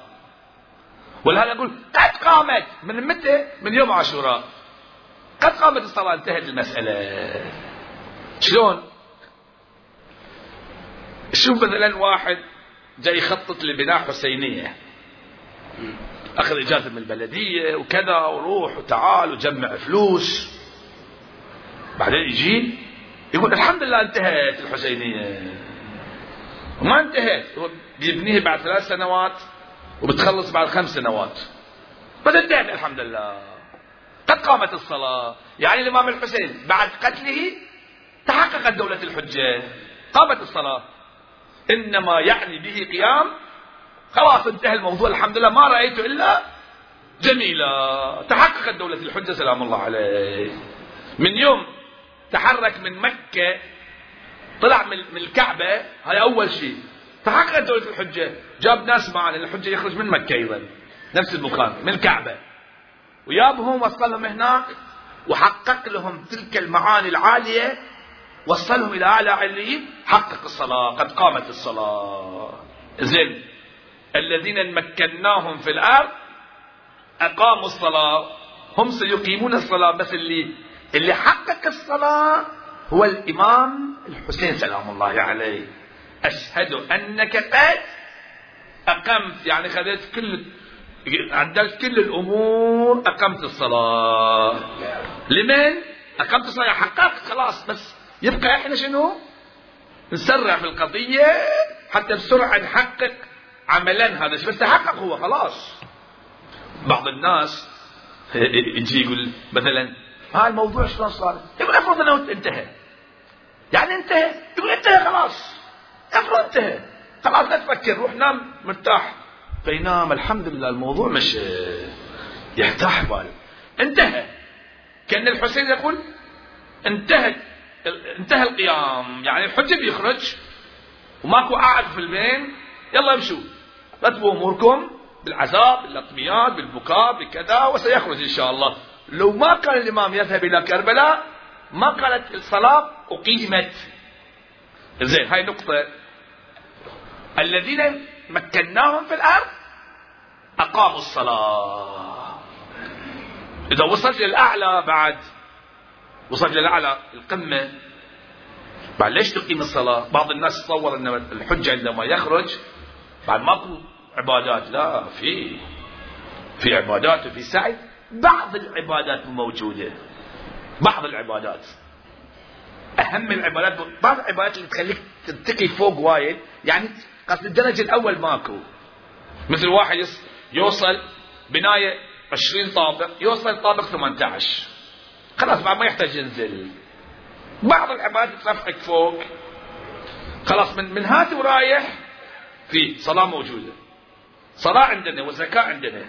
S1: ولهذا أقول قد قامت من متى؟ من يوم عاشوراء. قد قامت الصلاة انتهت المسألة. شلون؟ شوف مثلا واحد جاي يخطط لبناء حسينية. أخذ إجازة من البلدية وكذا وروح وتعال وجمع فلوس. بعدين يجي يقول الحمد لله انتهت الحسينية. وما انتهت. هو بيبنيها بعد ثلاث سنوات. وبتخلص بعد خمس سنوات. انتهت الحمد لله. قد قامت الصلاة. يعني الإمام الحسين بعد قتله تحققت دولة الحجة. قامت الصلاة. إنما يعني به قيام. خلاص انتهى الموضوع. الحمد لله. ما رأيت إلا جميلة. تحققت دولة الحجة سلام الله عليه. من يوم تحرك من مكة طلع من الكعبة هذا أول شيء. تحققت دولة الحجة. جاب ناس معنا الحجة يخرج من مكة أيضا. نفس المكان من الكعبة. ويابهم وصلهم هناك وحقق لهم تلك المعاني العالية وصلهم إلى أعلى عليين حقق الصلاة قد قامت الصلاة. زين. الذين مكناهم في الأرض أقاموا الصلاة. هم سيقيمون الصلاة بس اللي اللي حقق الصلاة هو الإمام الحسين سلام الله عليه. أشهد أنك قد أقمت. يعني خذيت كل عدلت كل الأمور أقمت الصلاة. لمن؟ أقمت الصلاة. حققت خلاص بس يبقى إحنا شنو؟ نسرع في القضية حتى بسرعة نحقق عملا. هذا بس تحقق هو خلاص. بعض الناس يجي يقول مثلا هاي الموضوع شلون صار؟ يقول أفرض إنه انتهى. يعني انتهى. يقول انتهى خلاص. انتهى خلاص لا تفكر روح نام مرتاح. فينام الحمد لله الموضوع مش يرتاح باله انتهى. كأن الحسين يقول انتهى انتهى القيام. يعني الحجه بيخرج وماكو قاعد في البين. يلا امشوا. رتبوا أموركم. بالعذاب بالاطميات بالبكاء بكذا وسيخرج إن شاء الله. لو ما كان الإمام يذهب إلى كربلاء ما كانت الصلاة أقيمت. زين هاي نقطة. الذين مكناهم في الأرض أقاموا الصلاة. إذا وصلت للأعلى بعد وصلت للأعلى القمة بعد ليش تقيم الصلاة؟ بعض الناس تصور أن الحجة عندما يخرج بعد ماكو عبادات لا في في عبادات وفي سعي. بعض العبادات موجودة. بعض العبادات. أهم العبادات بعض العبادات اللي تخليك ترتقي فوق وايد يعني قصد الدرجة الأول ماكو. مثل واحد يوصل بناية 20 طابق يوصل طابق 18 خلاص بعد ما يحتاج ينزل. بعض العبادات ترفعك فوق. خلاص من من هات ورايح في صلاة موجودة. صلاة عندنا وزكاة عندنا.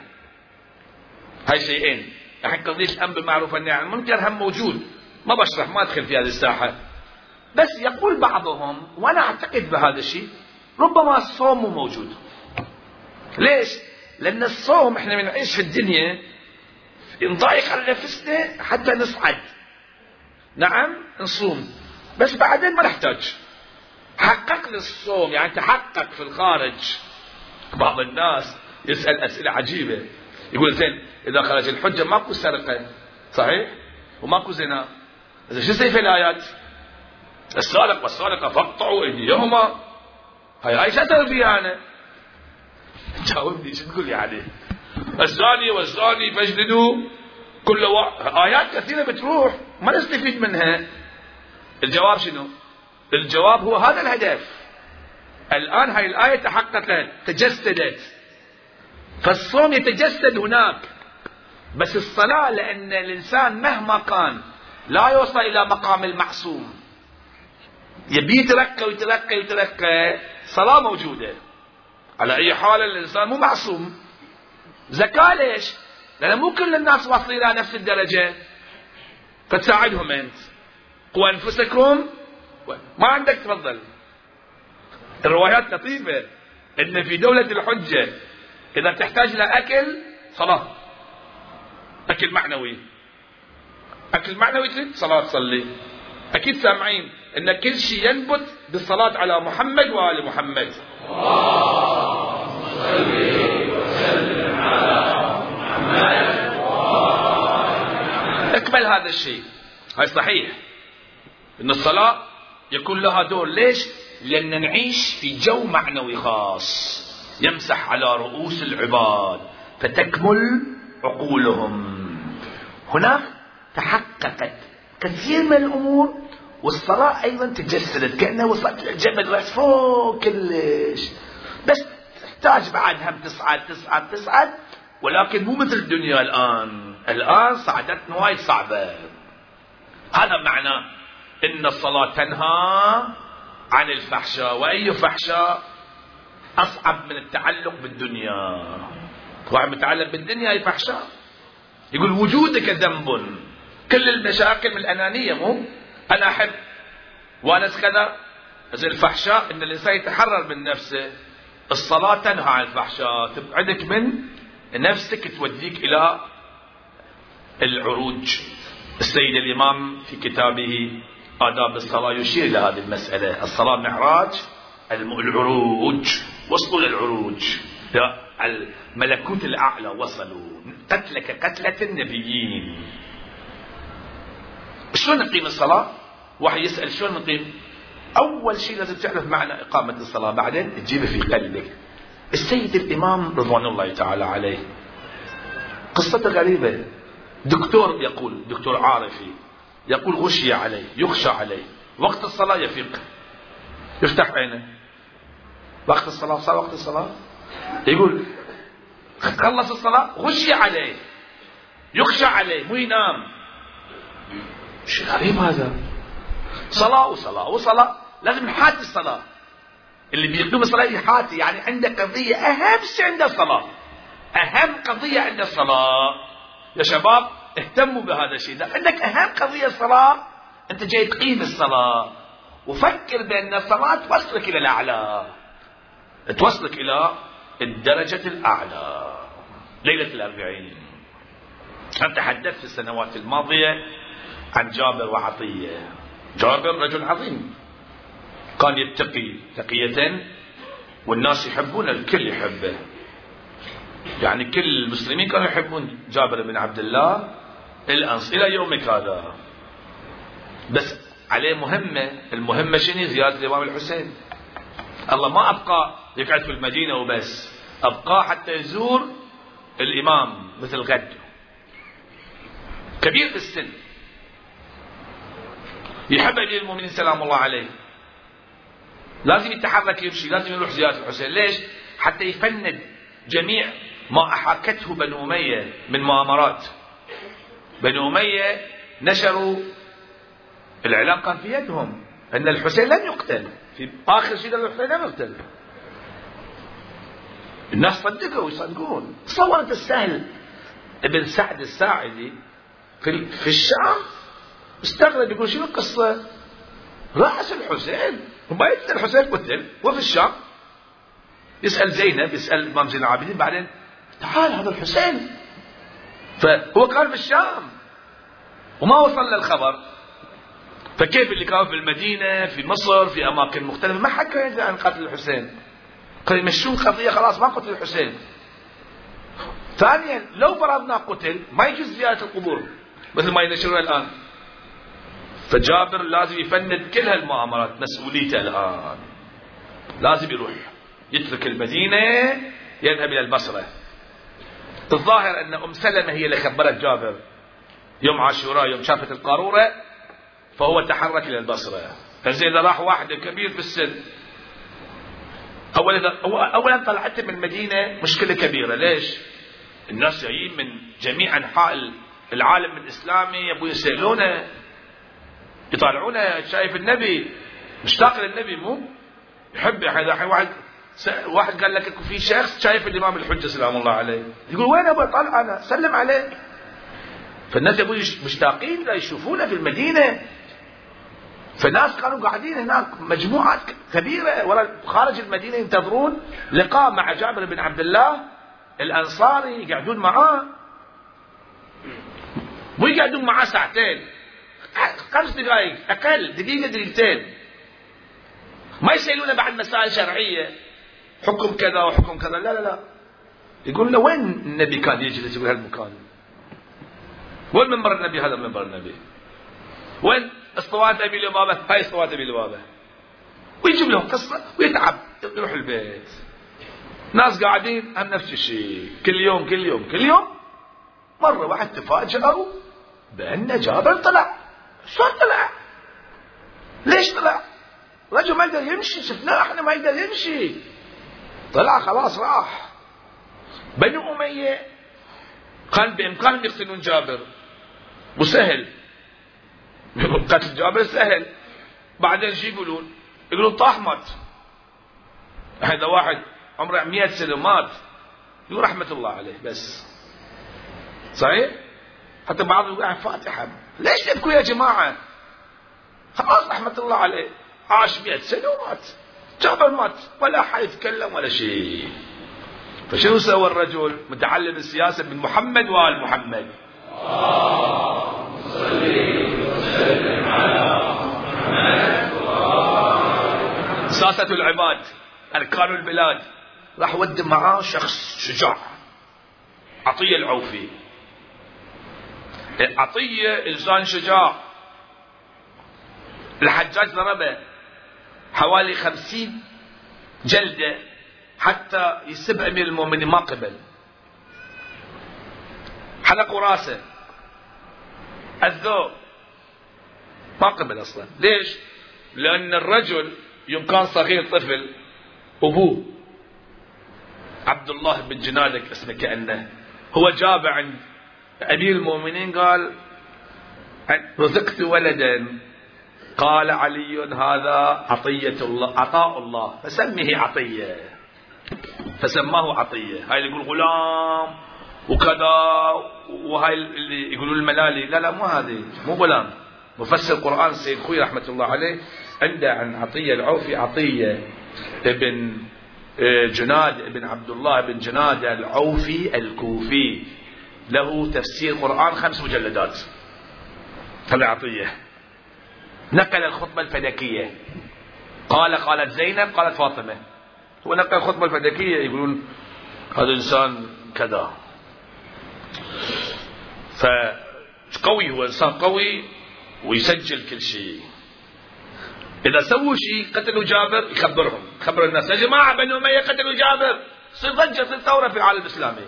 S1: هاي شيئين. الحين قضية الأمر بالمعروف والنهي عن المنكر هم موجود. ما بشرح ما أدخل في هذه الساحة. بس يقول بعضهم وأنا أعتقد بهذا الشيء ربما الصوم مو موجود. ليش؟ لأن الصوم إحنا بنعيش في الدنيا نضايق على نفسنا حتى نصعد. نعم نصوم. بس بعدين ما نحتاج. حقق الصوم يعني تحقق في الخارج. بعض الناس يسأل أسئلة عجيبة. يقول زين إذا خرج الحجة ماكو سرقة صحيح؟ وماكو زنا. إذا شو في الآيات؟ السارق والسارقة فاقطعوا أيديهما هاي هاي شو أسوي أنا؟ جاوبني شو تقول يعني؟ الزاني والزاني فاجلدوا كل و... آيات كثيرة بتروح ما نستفيد منها. الجواب شنو؟ الجواب هو هذا الهدف. الآن هاي الآية تحققت تجسدت. فالصوم يتجسد هناك بس الصلاة لأن الإنسان مهما كان لا يوصل إلى مقام المعصوم. يبي يترقى ويترقى ويترقى صلاة موجودة. على أي حال الإنسان مو معصوم. زكاة ليش؟ لأن مو كل الناس واصلين إلى نفس الدرجة. فتساعدهم أنت. قوا أنفسكم. ما عندك تفضل. الروايات لطيفة. إن في دولة الحجة إذا تحتاج إلى أكل صلاة. أكل معنوي. أكل معنوي تريد؟ صلاة تصلي. أكيد سامعين إن كل شيء ينبت بالصلاة على محمد وآل محمد. وسلم على محمد هذا الشيء. هاي صحيح. إن الصلاة يكون لها دور ليش؟ لأن نعيش في جو معنوي خاص يمسح على رؤوس العباد فتكمل عقولهم. هناك تحققت كثير من الأمور والصلاة أيضا تجسدت. كأنها وصلت للجبل رأس فوق كلش. بس تحتاج بعد هم تصعد تصعد تصعد. ولكن مو مثل الدنيا الآن. الآن صعدتنا وايد صعبة. هذا معنى إن الصلاة تنهى عن الفحشاء وأي فحشاء أصعب من التعلق بالدنيا. واحد متعلق بالدنيا هي فحشاء. يقول وجودك ذنب. كل المشاكل من الأنانية مو؟ أنا أحب وانس كذا بس الفحشاء إن الإنسان يتحرر من نفسه. الصلاة تنهى عن الفحشاء. تبعدك من نفسك توديك إلى العروج. السيد الإمام في كتابه آداب الصلاة يشير إلى هذه المسألة. الصلاة معراج العروج. وصلوا للعروج الملكوت الأعلى وصلوا. قتلك قتلة النبيين. شلون نقيم الصلاة؟ واحد يسأل شلون نقيم؟ أول شيء لازم تعرف معنى إقامة الصلاة بعدين تجيبه في قلبك. السيد الإمام رضوان الله تعالى عليه. قصته غريبة. دكتور يقول دكتور عارفي يقول غشي عليه يخشى عليه. وقت الصلاة يفيق. يفتح عينه. وقت الصلاة صار وقت الصلاة؟ يقول خلص الصلاة غشي عليه. يخشى عليه مو ينام. شيء غريب هذا صلاة وصلاة وصلاة. لازم نحاتي الصلاة. اللي بيقيم الصلاة يحاتي يعني عنده قضية أهم شيء عنده الصلاة. أهم قضية عنده الصلاة. يا شباب اهتموا بهذا الشيء. إذا عندك أهم قضية الصلاة. أنت جاي تقيم الصلاة. وفكر بأن الصلاة توصلك إلى الأعلى. توصلك إلى الدرجة الأعلى. ليلة الأربعين. أنا تحدثت في السنوات الماضية عن جابر وعطية. جابر رجل عظيم. كان يتقي تقية والناس يحبون الكل يحبه. يعني كل المسلمين كانوا يحبون جابر بن عبد الله الأنص إلى يومك هذا. بس عليه مهمة المهمة شنو؟ زيارة الإمام الحسين. الله ما أبقى يقعد في المدينة وبس أبقاه حتى يزور الإمام مثل غد. كبير في السن. يحب أمير المؤمنين سلام الله عليه. لازم يتحرك يمشي لازم يروح زيارة الحسين. ليش؟ حتى يفند جميع ما أحاكته بنو أمية من مؤامرات. بنو أمية نشروا الإعلام كان في يدهم أن الحسين لن يقتل. في آخر شيء الحسين لن يقتل. الناس صدقوا يصدقون تصور أنت السهل. ابن سعد الساعدي في, في الشام استغرب يقول شنو القصة؟ رأس الحسين وما يدري الحسين قتل وفي الشام. يسأل زينب يسأل الإمام زين العابدين بعدين تعال هذا الحسين. فهو كان في الشام وما وصل له الخبر فكيف اللي كانوا في المدينة في مصر في أماكن مختلفة؟ ما حد كان يدري عن قتل الحسين. قال يمشون قضية؟ خلاص ما قتل الحسين. ثانيا لو فرضنا قتل ما يجوز زيارة القبور مثل ما ينشرون الآن. فجابر لازم يفند كل هالمؤامرات مسؤوليته الآن. لازم يروح. يترك المدينة يذهب إلى البصرة. الظاهر أن أم سلمة هي اللي خبرت جابر. يوم عاشوراء يوم شافت القارورة فهو تحرك إلى البصرة. فزين إذا راح واحد كبير في السن أولا أولا طلعت من المدينة مشكلة كبيرة. ليش؟ الناس جايين من جميع أنحاء العالم الإسلامي يبون يسألونه يطالعونه شايف النبي مشتاق للنبي مو؟ يحب واحد واحد قال لك في شخص شايف الإمام الحجة سلام الله عليه. يقول وين أبغى طالع أنا سلم عليه. فالناس يقول مشتاقين لا يشوفونه في المدينة. فالناس كانوا قاعدين هناك مجموعات كبيرة ورا خارج المدينة ينتظرون لقاء مع جابر بن عبد الله. الأنصاري يقعدون معاه. مو يقعدون معاه ساعتين. خمس دقائق أقل دقيقة دقيقتين. ما يسألونه بعد مسائل شرعية حكم كذا وحكم كذا. لا لا لا. يقول له وين النبي كان يجلس في هالمكان وين منبر النبي هذا منبر النبي؟ وين اسطوانة أبي لبابة؟ هاي اسطوانة أبي لبابة. ويجيب لهم قصة ويتعب يروح البيت. ناس قاعدين هم نفس الشيء. كل يوم كل يوم كل يوم. مرة واحد تفاجأوا بأن جابر طلع. شلون طلع؟ ليش طلع؟ رجل ما يقدر يمشي شفناه إحنا ما يقدر يمشي طلع خلاص راح بنو أمية كان بإمكانهم يقتلون جابر وسهل قتل جابر سهل بعدين شو يقولون؟ يقولون طاح مات هذا واحد عمره 100 سنة مات يقول رحمة الله عليه بس صحيح؟ حتى بعضهم يقول فاتحة. ليش تبكوا يا جماعة؟ خلاص رحمة الله عليه. عاش مئة سنة ومات. جابر مات. ولا حد يتكلم ولا شيء. فشنو سوى الرجل؟ متعلم السياسة من محمد وآل محمد. ساسة العباد أركان البلاد. راح ود معاه شخص شجاع. عطية العوفي. عطية إنسان شجاع. الحجاج ضربه حوالي خمسين جلدة حتى يسب أمير المؤمنين ما قبل. حلقوا راسه. أذوه ما قبل أصلا. ليش؟ لأن الرجل يوم كان صغير طفل أبوه عبد الله بن جنادك اسمه كأنه هو جابه عند أمير المؤمنين قال رزقت ولدا. قال علي هذا عطية الله عطاء الله. فسمه عطية. فسماه عطية. هاي اللي يقول غلام وكذا وهاي اللي يقولون الملالي. لا لا مو هذه مو غلام. مفسر القرآن سيد خوي رحمة الله عليه عنده عن عطية العوفي عطية ابن آه، جناد ابن عبد الله بن جناد العوفي الكوفي. له تفسير قرآن خمس مجلدات. طلع عطية نقل الخطبة الفلكية قال قالت زينب قالت فاطمة. هو نقل الخطبة الفلكية يقولون هذا إنسان كذا. فقوي هو إنسان قوي ويسجل كل شيء. إذا سووا شيء قتلوا جابر يخبرهم. يخبر الناس. يا جماعة بني أمية قتلوا جابر. تصير ضجة تصير ثورة في العالم الإسلامي.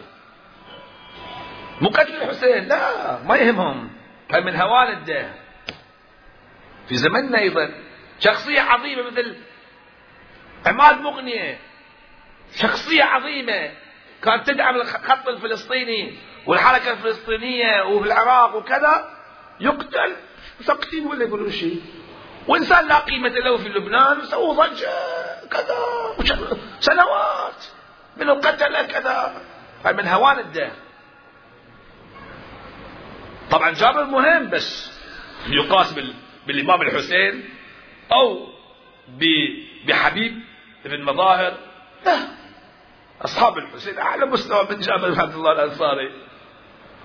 S1: مو قتل الحسين لا ما يهمهم. هاي من هوان الدين. في زمننا أيضا شخصية عظيمة مثل عماد مغنية. شخصية عظيمة. كانت تدعم الخط الفلسطيني والحركة الفلسطينية وفي العراق وكذا. يقتل ساكتين ولا يقولون شيء. وإنسان لا قيمة له في لبنان سووا ضجة كذا سنوات منه قتل كذا. من هوان الدين. طبعا جابر مهم بس يقاس بالإمام الحسين أو بحبيب بن مظاهر. لا أصحاب الحسين أعلى مستوى من جابر بن عبد الله الأنصاري.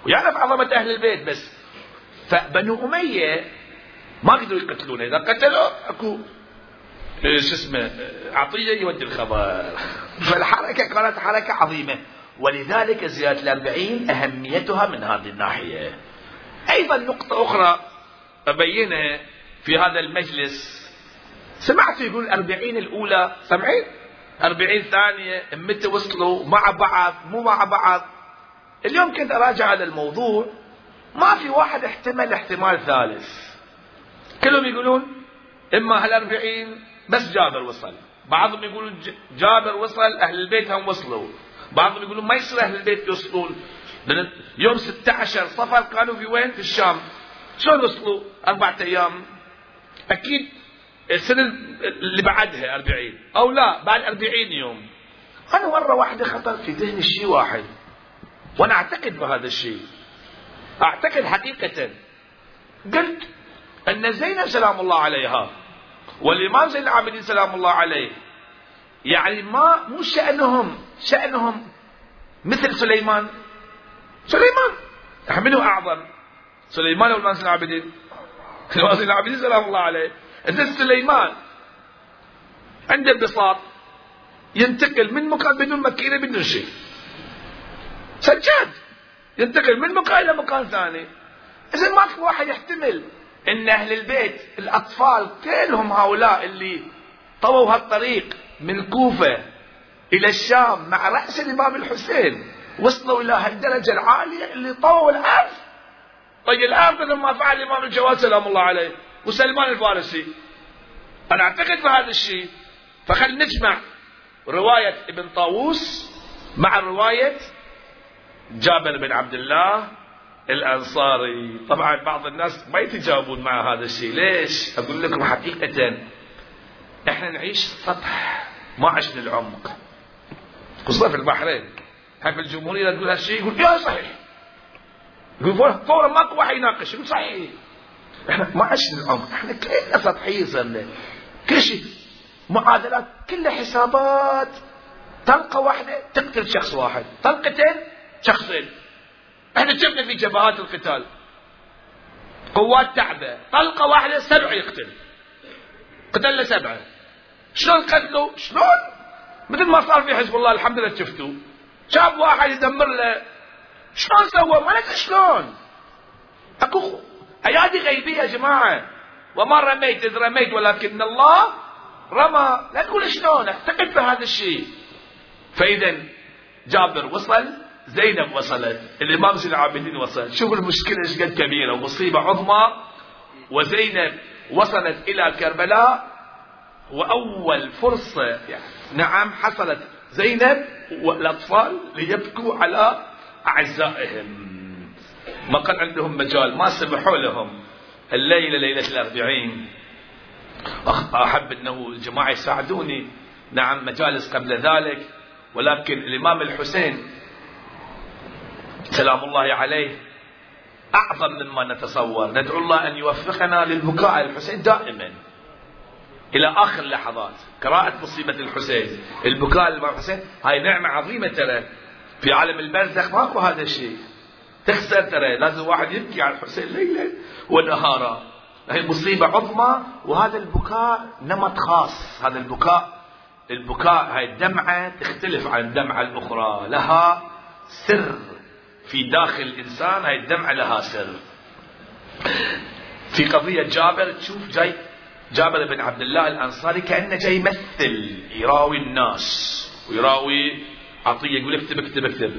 S1: ويعرف عظمة أهل البيت بس. فبنو أمية ما قدروا يقتلونه. إذا قتلوا أكو شو اسمه عطية يودي الخبر فالحركة كانت حركة عظيمة. ولذلك زيادة الأربعين أهميتها من هذه الناحية. أيضا نقطة أخرى أبينها في هذا المجلس. سمعت يقول الأربعين الأولى سمعين أربعين ثانية متى وصلوا؟ مع بعض مو مع بعض. اليوم كنت أراجع على الموضوع. ما في واحد احتمل احتمال ثالث. كلهم يقولون إما هالأربعين بس جابر وصل. بعضهم يقولون جابر وصل أهل البيت هم وصلوا. بعضهم يقولون ما يصير أهل البيت يوصلون. يوم 16 صفر كانوا في وين؟ في الشام. شلون وصلوا؟ أربعة أيام؟ أكيد السنة اللي بعدها 40 أو لا بعد 40 يوم. أنا مرة واحدة خطر في ذهني شيء واحد. وأنا أعتقد بهذا الشيء. أعتقد حقيقة. قلت أن زينب سلام الله عليها والإمام زين العابدين سلام الله عليه يعني ما مو شأنهم شأنهم مثل سليمان. سليمان. منه أعظم. سليمان ولا زين العابدين. زين العابدين سلام الله عليه. زين سليمان عنده بساط ينتقل من مكان بدون مكينة بدون شيء. سجاد. ينتقل من مكان إلى مكان ثاني. إذا ما في واحد يحتمل إن أهل البيت الأطفال كلهم هؤلاء اللي طووا هالطريق من كوفة إلى الشام مع رأس الإمام الحسين. وصلوا إلى هالدرجة العالية اللي طووا الأرض. طيب الأرض لما فعل الامام الجواد سلام الله عليه وسلمان الفارسي أنا أعتقد بهذا الشيء فخل نجمع رواية ابن طاووس مع رواية جابر بن عبد الله الأنصاري. طبعا بعض الناس ما يتجاوبون مع هذا الشيء. ليش؟ أقول لكم حقيقة إحنا نعيش سطح ما عشنا العمق. خصوصا في البحرين. هاي في الجمهورية تقول هالشيء يقول يا صحيح. يقول فورا ماكو واحد يناقش يقول صحيح. إحنا ما عشنا العمق إحنا كلنا سطحيين صرنا كل شيء معادلات كلها حسابات. طلقة واحدة تقتل شخص واحد. طلقتين شخصين. إحنا شفنا في جبهات القتال. قوات تعبة طلقة واحدة سبع يقتل. قتلنا سبعة شلون قتلوا؟ شلون؟ مثل ما صار في حزب الله الحمد لله شفتوا. شاب واحد يدمر له. شلون سوى؟ ما شلون. اكو ايادي غيبية يا جماعة. وما رميت إذ رميت ولكن الله رمى. لا تقول شلون أعتقد بهذا الشيء. فإذا جابر وصل زينب وصلت الإمام زين العابدين وصل. شوف المشكلة إيش قد كبيرة. ومصيبة عظمى. وزينب وصلت إلى كربلاء. وأول فرصة يعني نعم حصلت زينب والأطفال ليبكوا على أعزائهم. ما كان عندهم مجال ما سمحوا لهم. الليلة ليلة الأربعين. أحب أنه الجماعة يساعدوني. نعم مجالس قبل ذلك. ولكن الإمام الحسين سلام الله عليه أعظم مما نتصور. ندعو الله أن يوفقنا للبكاء على الحسين دائما. إلى آخر اللحظات قراءة مصيبة الحسين. البكاء على الحسين هاي نعمة عظيمة ترى. في عالم البرزخ ماكو هذا الشيء. تخسر ترى. لازم واحد يبكي على الحسين ليلا ونهارا. هي مصيبة عظمى وهذا البكاء نمط خاص. هذا البكاء البكاء هاي الدمعة تختلف عن الدمعة الأخرى. لها سر. في داخل الإنسان هاي الدمعة لها سر. في قضية جابر تشوف جاي جابر بن عبد الله الأنصاري كأنه جاي يمثل يراوي الناس ويراوي عطية يقول اكتب اكتب اكتب.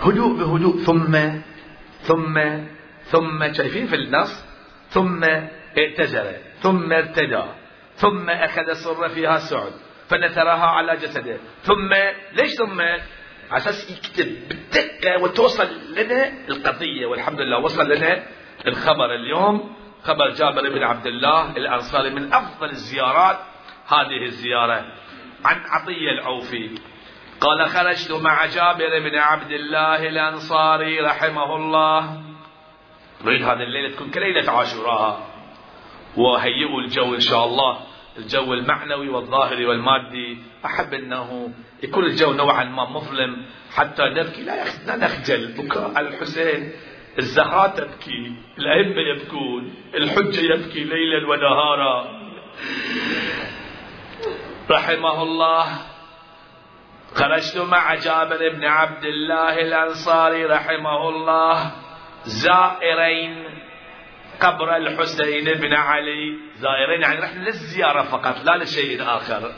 S1: هدوء بهدوء. ثم ثم ثم شايفين في النص؟ ثم ائتزر ثم ارتدى ثم أخذ الصر فيها سعد فنثرها على جسده. ثم ليش ثم؟ على أساس يكتب بالدقه وتوصل لنا القضية والحمد لله وصل لنا الخبر اليوم. خبر جابر بن عبد الله الأنصاري من أفضل الزيارات. هذه الزيارة عن عطية العوفي قال خرجت مع جابر بن عبد الله الأنصاري رحمه الله. نريد هذه الليلة تكون كليلة عاشوراء. وهيئوا الجو إن شاء الله. الجو المعنوي والظاهري والمادي. أحب أنه يكون الجو نوعا ما مظلم. حتى نبكي. لا نخجل. بكاء الحسين. الزهراء تبكي الأئمة يبكون الحجة يبكي ليلا ونهارا. رحمه الله. خرجت مع جابر بن عبد الله الأنصاري رحمه الله. زائرين قبر الحسين بن علي. زائرين يعني رحنا للزيارة فقط لا لشيء آخر.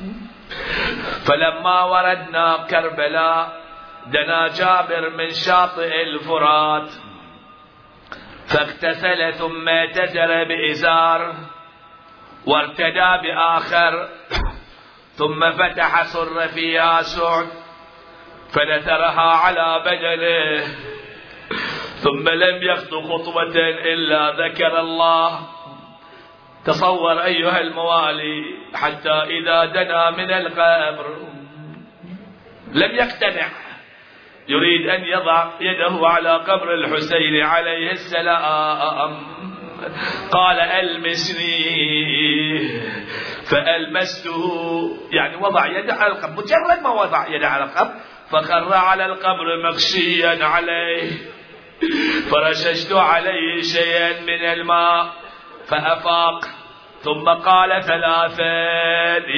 S1: فلما وردنا كربلاء دنا جابر من شاطئ الفرات. فاغتسل ثم اعتزل بإزار وارتدى بآخر ثم فتح سر فيها سعد فنثرها على بدنه ثم لم يخط خطوة إلا ذكر الله. تصور أيها الموالي حتى إذا دنا من القبر لم يقتنع. يريد أن يضع يده على قبر الحسين عليه السلام. قال ألمسني. فألمسته. يعني وضع يده على القبر. مجرد ما وضع يده على القبر فخر على القبر مغشيا عليه. فرششت عليه شيئا من الماء فأفاق. ثم قال ثلاثا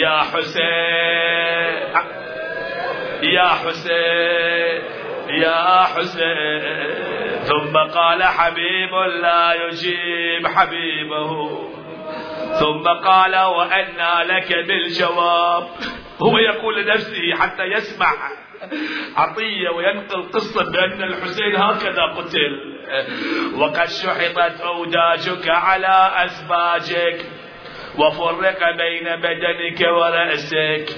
S1: يا حسين يا حسين. يا حسين. ثم قال حبيب لا يجيب حبيبه. ثم قال وأنى لك بالجواب. هو يقول لنفسه حتى يسمع عطية وينقل قصة بأن الحسين هكذا قتل. وقد شحطت أوداجك على أسباجك وفرق بين بدنك ورأسك.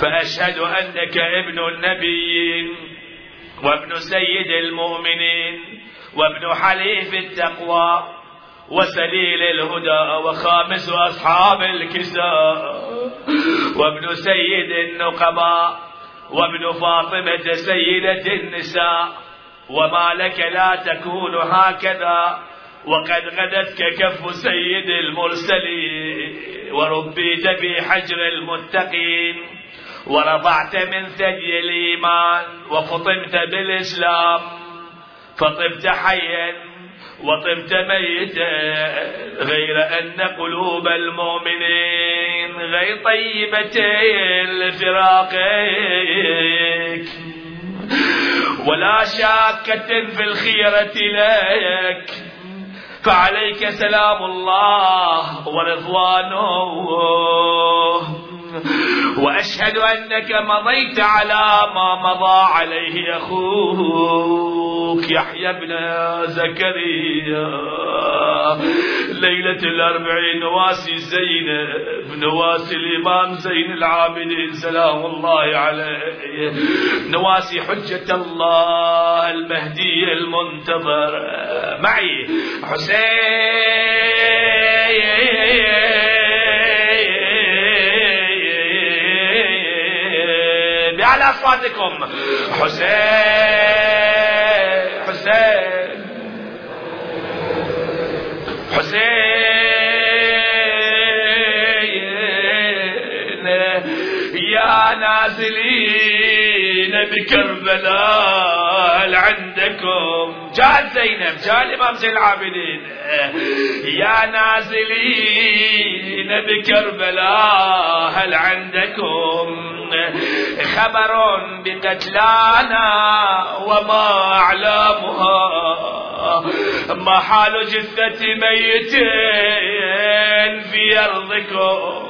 S1: فأشهد أنك ابن النبيين. وابن سيد المؤمنين وابن حليف التقوى وسليل الهدى وخامس أصحاب الكساء وابن سيد النقباء وابن فاطمة سيدة النساء وما لك لا تكون هكذا وقد غدتك كف سيد المرسلين وربيت في حجر المتقين. ورضعت من ثدي الإيمان وفطمت بالإسلام. فطبت حيا وطبت ميتا غير أن قلوب المؤمنين غير طيبة لفراقك ولا شاكة في الخيرة لك. فعليك سلام الله ورضوانه. وأشهد أنك مضيت على ما مضى عليه أخوك يحيى بن زكريا. ليلة الأربعين نواسي زينب نواسي الإمام زين العابدين سلام الله عليه. نواسي حجة الله المهدي المنتظر. معي حسين. أصواتكم. حسين حسين. حسين. يا نازلين. بكربلاء هل عندكم؟ جاءت زينب جاء الإمام زين العابدين. يا نازلين بكربلاء هل عندكم خبر بقتلانا وما أعلامها ما حال جثة ميت في أرضكم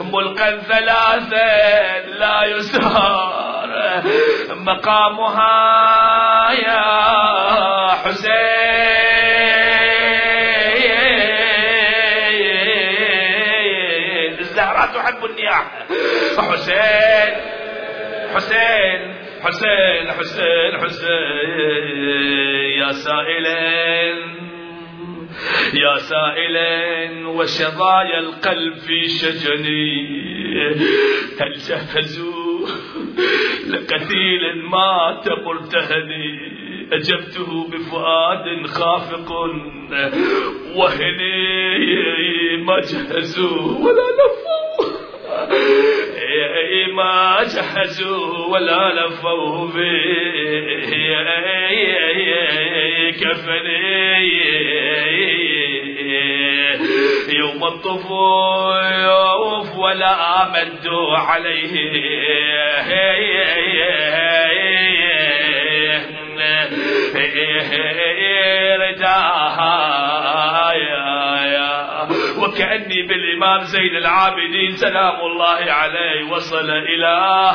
S1: ملقا ثلاثا لا يسار. مقامها يا حسين. الزهراء تحب النياحة حسين حسين حسين حسين حسين. يا سائلين يا سائلين وشظايا القلب في شجني. هل جهزوا لقتيل مات مرتهني أجبته بفؤاد خافق. وهني ما جهزوا. ولا لفوا. ما جهزوا ولا لفوا به كفني. يوم الطفوف ولا مدوا عليه. رداها وكأني بالإمام زين العابدين سلام الله عليه وصل إلى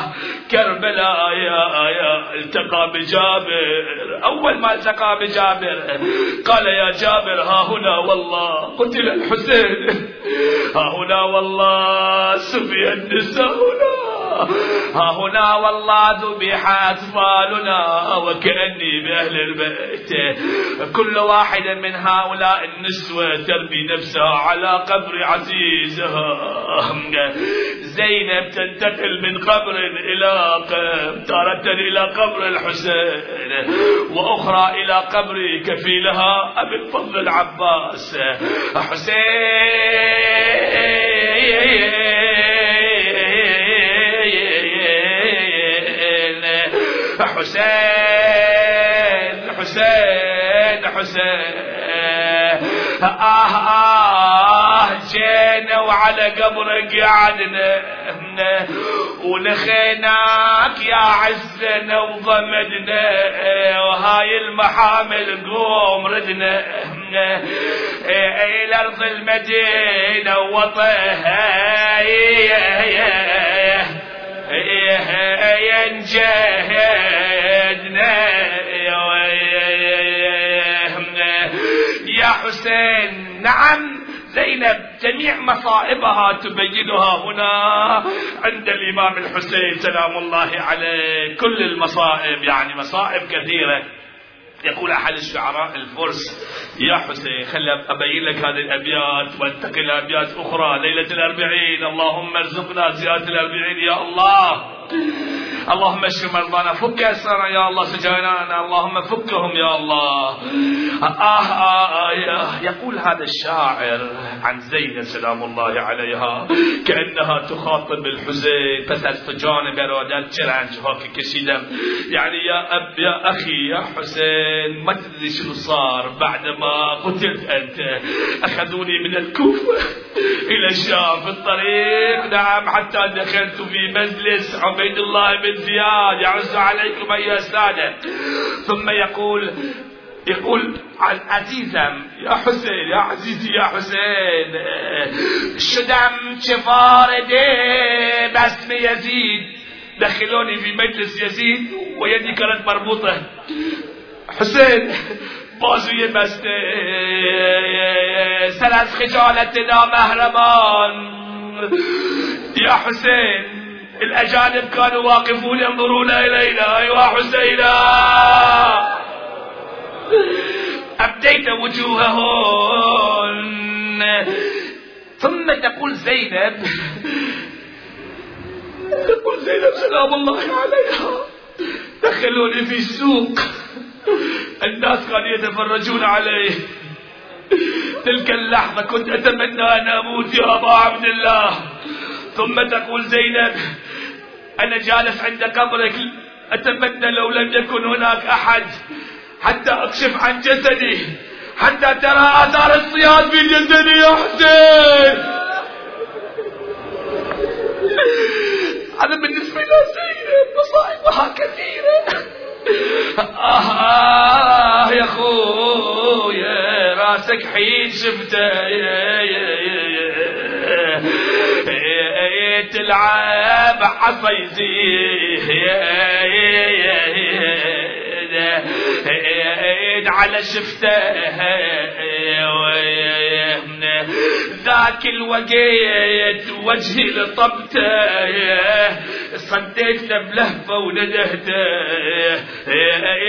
S1: كربلاء يا يا التقى بجابر. أول ما التقى بجابر قال يا جابر ها هنا والله. قتل الحسين. ها هنا والله سبي النساء هنا. ها هنا والله ذبح أطفالنا وكأني بأهل البيت. كل واحد من هؤلاء النسوة تربي نفسها على قبر عزيزها زينب تنتقل من قبر إلى قبر تارة إلى قبر الحسين وأخرى إلى قبر كفيلها أبي الفضل العباس. حسين! حسين حسين حسين. آه آه جينا وعلى قبرك قعدنا. ولخيناك يا عزنا وضمدنا. وهاي المحامل قوم ردنا. إلى أرض المدينة وطيها ينجهدنا. يا حسين نعم زينب جميع مصائبها تبينها هنا. عند الإمام الحسين سلام الله عليه كل المصائب يعني مصائب كثيرة. يقول أحد الشعراء الفرس يا حسين خل أبين لك هذه الأبيات وانتقل أبيات أخرى ليلة الأربعين اللهم ارزقنا زيادة الأربعين يا الله. اللهم اشف مرضانا فك اسرنا يا الله سجاننا اللهم فكهم يا الله. آه, آه, آه يقول هذا الشاعر عن زينب سلام الله عليها كأنها تخاطب الحسين پس از تو جان برادر چه رنج‌ها که کشیدم يعني يا أب يا أخي يا حسين ما تدري شنو صار بعدما قتلت أنت. أخذوني من الكوفة إلى الشام في الطريق نعم حتى دخلت في مجلس عبيد الله بن زياد يعز عليكم أيها السادة ثم يقول يقول عن عزيزم يا حسين يا عزيزي يا حسين شدم چفارده باسم يزيد. دخلوني في مجلس يزيد ويدي كانت مربوطة. حسين بازوی بسته سر از خجالت نامهرمان يا حسين الأجانب كانوا واقفون ينظرون إلينا. أيوا حسينا. أبديت وجوههن. ثم تقول زينب. تقول زينب سلام الله عليها. دخلوني في السوق. الناس كانوا يتفرجون عليه تلك اللحظة كنت أتمنى أن أموت يا أبا عبد الله. ثم تقول زينب أنا جالس عند قبرك أتمنى لو لم يكن هناك أحد حتى أكشف عن جسدي حتى ترى آثار الصياد في جسدي يا حسين. هذا بالنسبة لزينب مصائبها كثيرة. آه يا خويا راسك حين شفته. تلعب يا يا على شفته. ذاك الوقيت وجهي لطبته. صديت بلهفة وندهته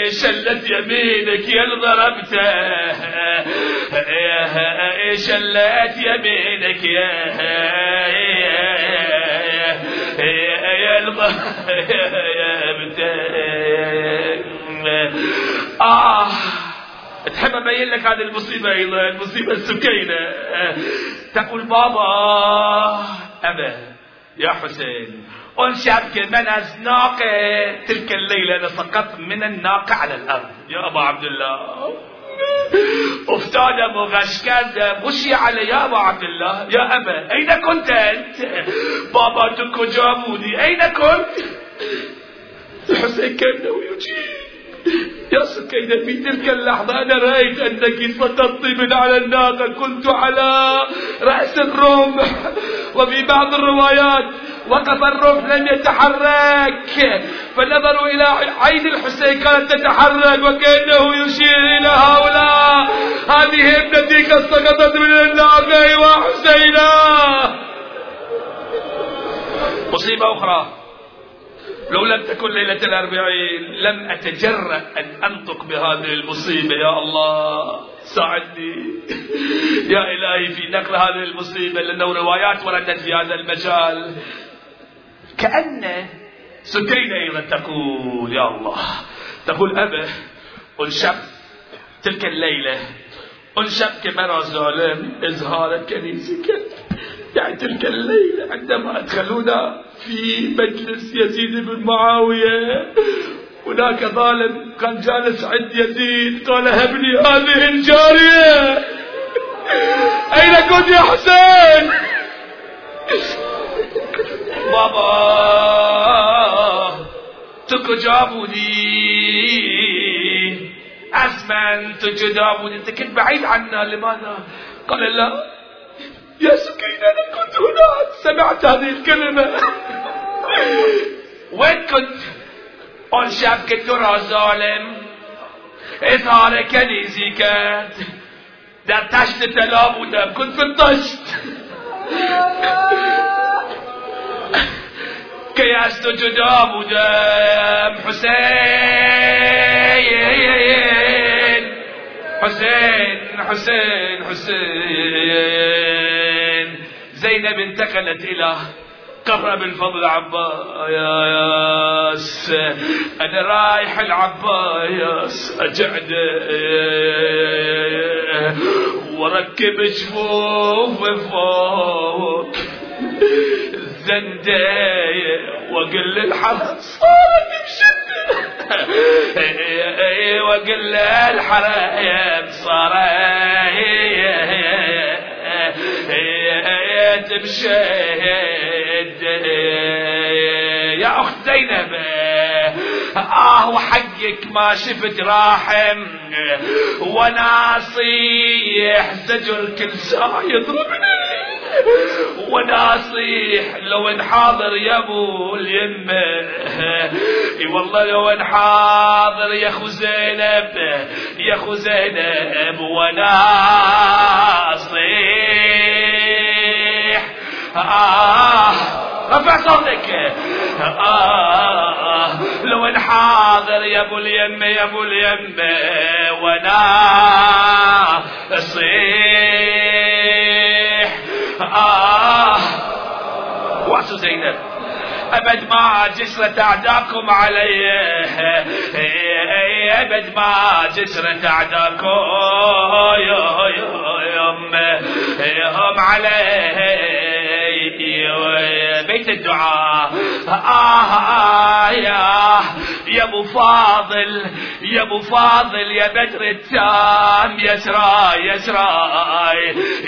S1: شلت يمينك يا ضربته شلت يمينك يا يا آه تحب أبين لك هذه المصيبة أيضا المصيبة السكينة. تقول بابا أبا يا حسين انشب من الناقه تلك الليلة أنا سقطت من الناقة على الأرض. يا أبا عبد الله. افتاد مغشكد مشي على يا أبا عبد الله يا أبا أين كنت أنت؟ بابا تكو جابوني أين كنت؟ الحسين كان يجيب. يا سكينة في تلك اللحظة أنا رأيت أنك سقطت من على الناقة كنت على رأس الرمح. وفي بعض الروايات وقف الرمح لم يتحرك فنظروا إلى عين الحسين كانت تتحرك وكأنه يشير إلى هؤلاء. هذه ابنتي قد سقطت من الناقة يا حسينا مصيبة أخرى. لو لم تكن ليلة الأربعين لم أتجرأ أن أنطق بهذه المصيبة. يا الله ساعدني. يا إلهي في نقل هذه المصيبة لأنه روايات وردت في هذا المجال. كأن سكينة أيضا تقول يا الله. تقول أبا انشب تلك الليلة. انشب كمرى ظالم إظهار كنيسك. يعني تلك الليلة عندما أدخلونا في مجلس يزيد بن معاوية. هناك ظالم كان جالس عند يزيد قال هبني هذه الجارية. أين كنت يا حسين؟ بابا تكجابوني أسمن تجابوني أنت كنت بعيد عنا لماذا؟ قال لا. يا سكينة أنا كنت هناك. سمعت هذه الكلمة. وين كنت؟ اون شب که تو را ظالم اظهار کنیزی کرد در تشت طلا بودم كنت في الطشت که از تو جدا بودم. حسین. حسين حسين حسين. زينب انتقلت إلى قرب الفضل عباس. أنا رايح العباس أجعد. وركب جفوف فوق الزنداية واقول للحرس صارت بشدة. واقول للحرام صارت بشد يا أخت زينب. آه وحقك ما شفت راحم. وناصيح زجر كل ساعة يضربني. وناصيح لو ان حاضر يا أبو اليمه إي والله لو ان حاضر يا أخو زينب يا أخو زينب وناصيح. آه رفع صوتك. آه لو ان حاضر يا أبو اليمه يا أبو اليمه وناصيح. آه واسو زينب أبد ما جسرت أعداكم علي أبد ما جسرت أعداكم يوم يوم علي بيت الدعاء. آه آه يا يا أبو فاضل يا أبو فاضل يا بدر التام. يسرى يسرى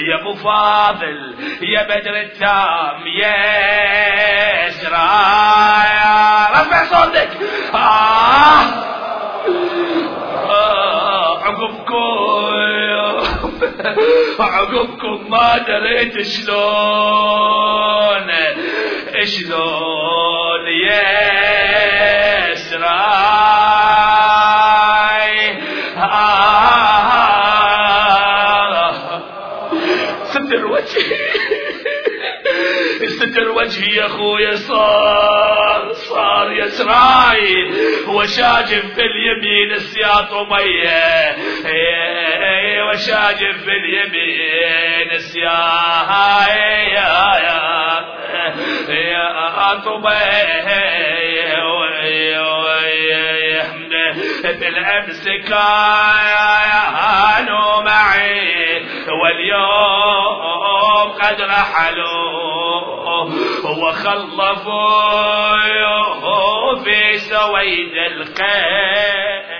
S1: يا أبو فاضل يا بدر التام. يسرى رفع صوتك آه عقبكم عقبكم ما دريت شلون. شلون يسراي ستر وجهي ستر وجهي يا أخويا صار. يسراي وشاجف باليمين السياط وميه وشاجف باليمين السياط يا يا يا بالامس كانوا معي واليوم قد رحلوا وخلفوا في سويد القيد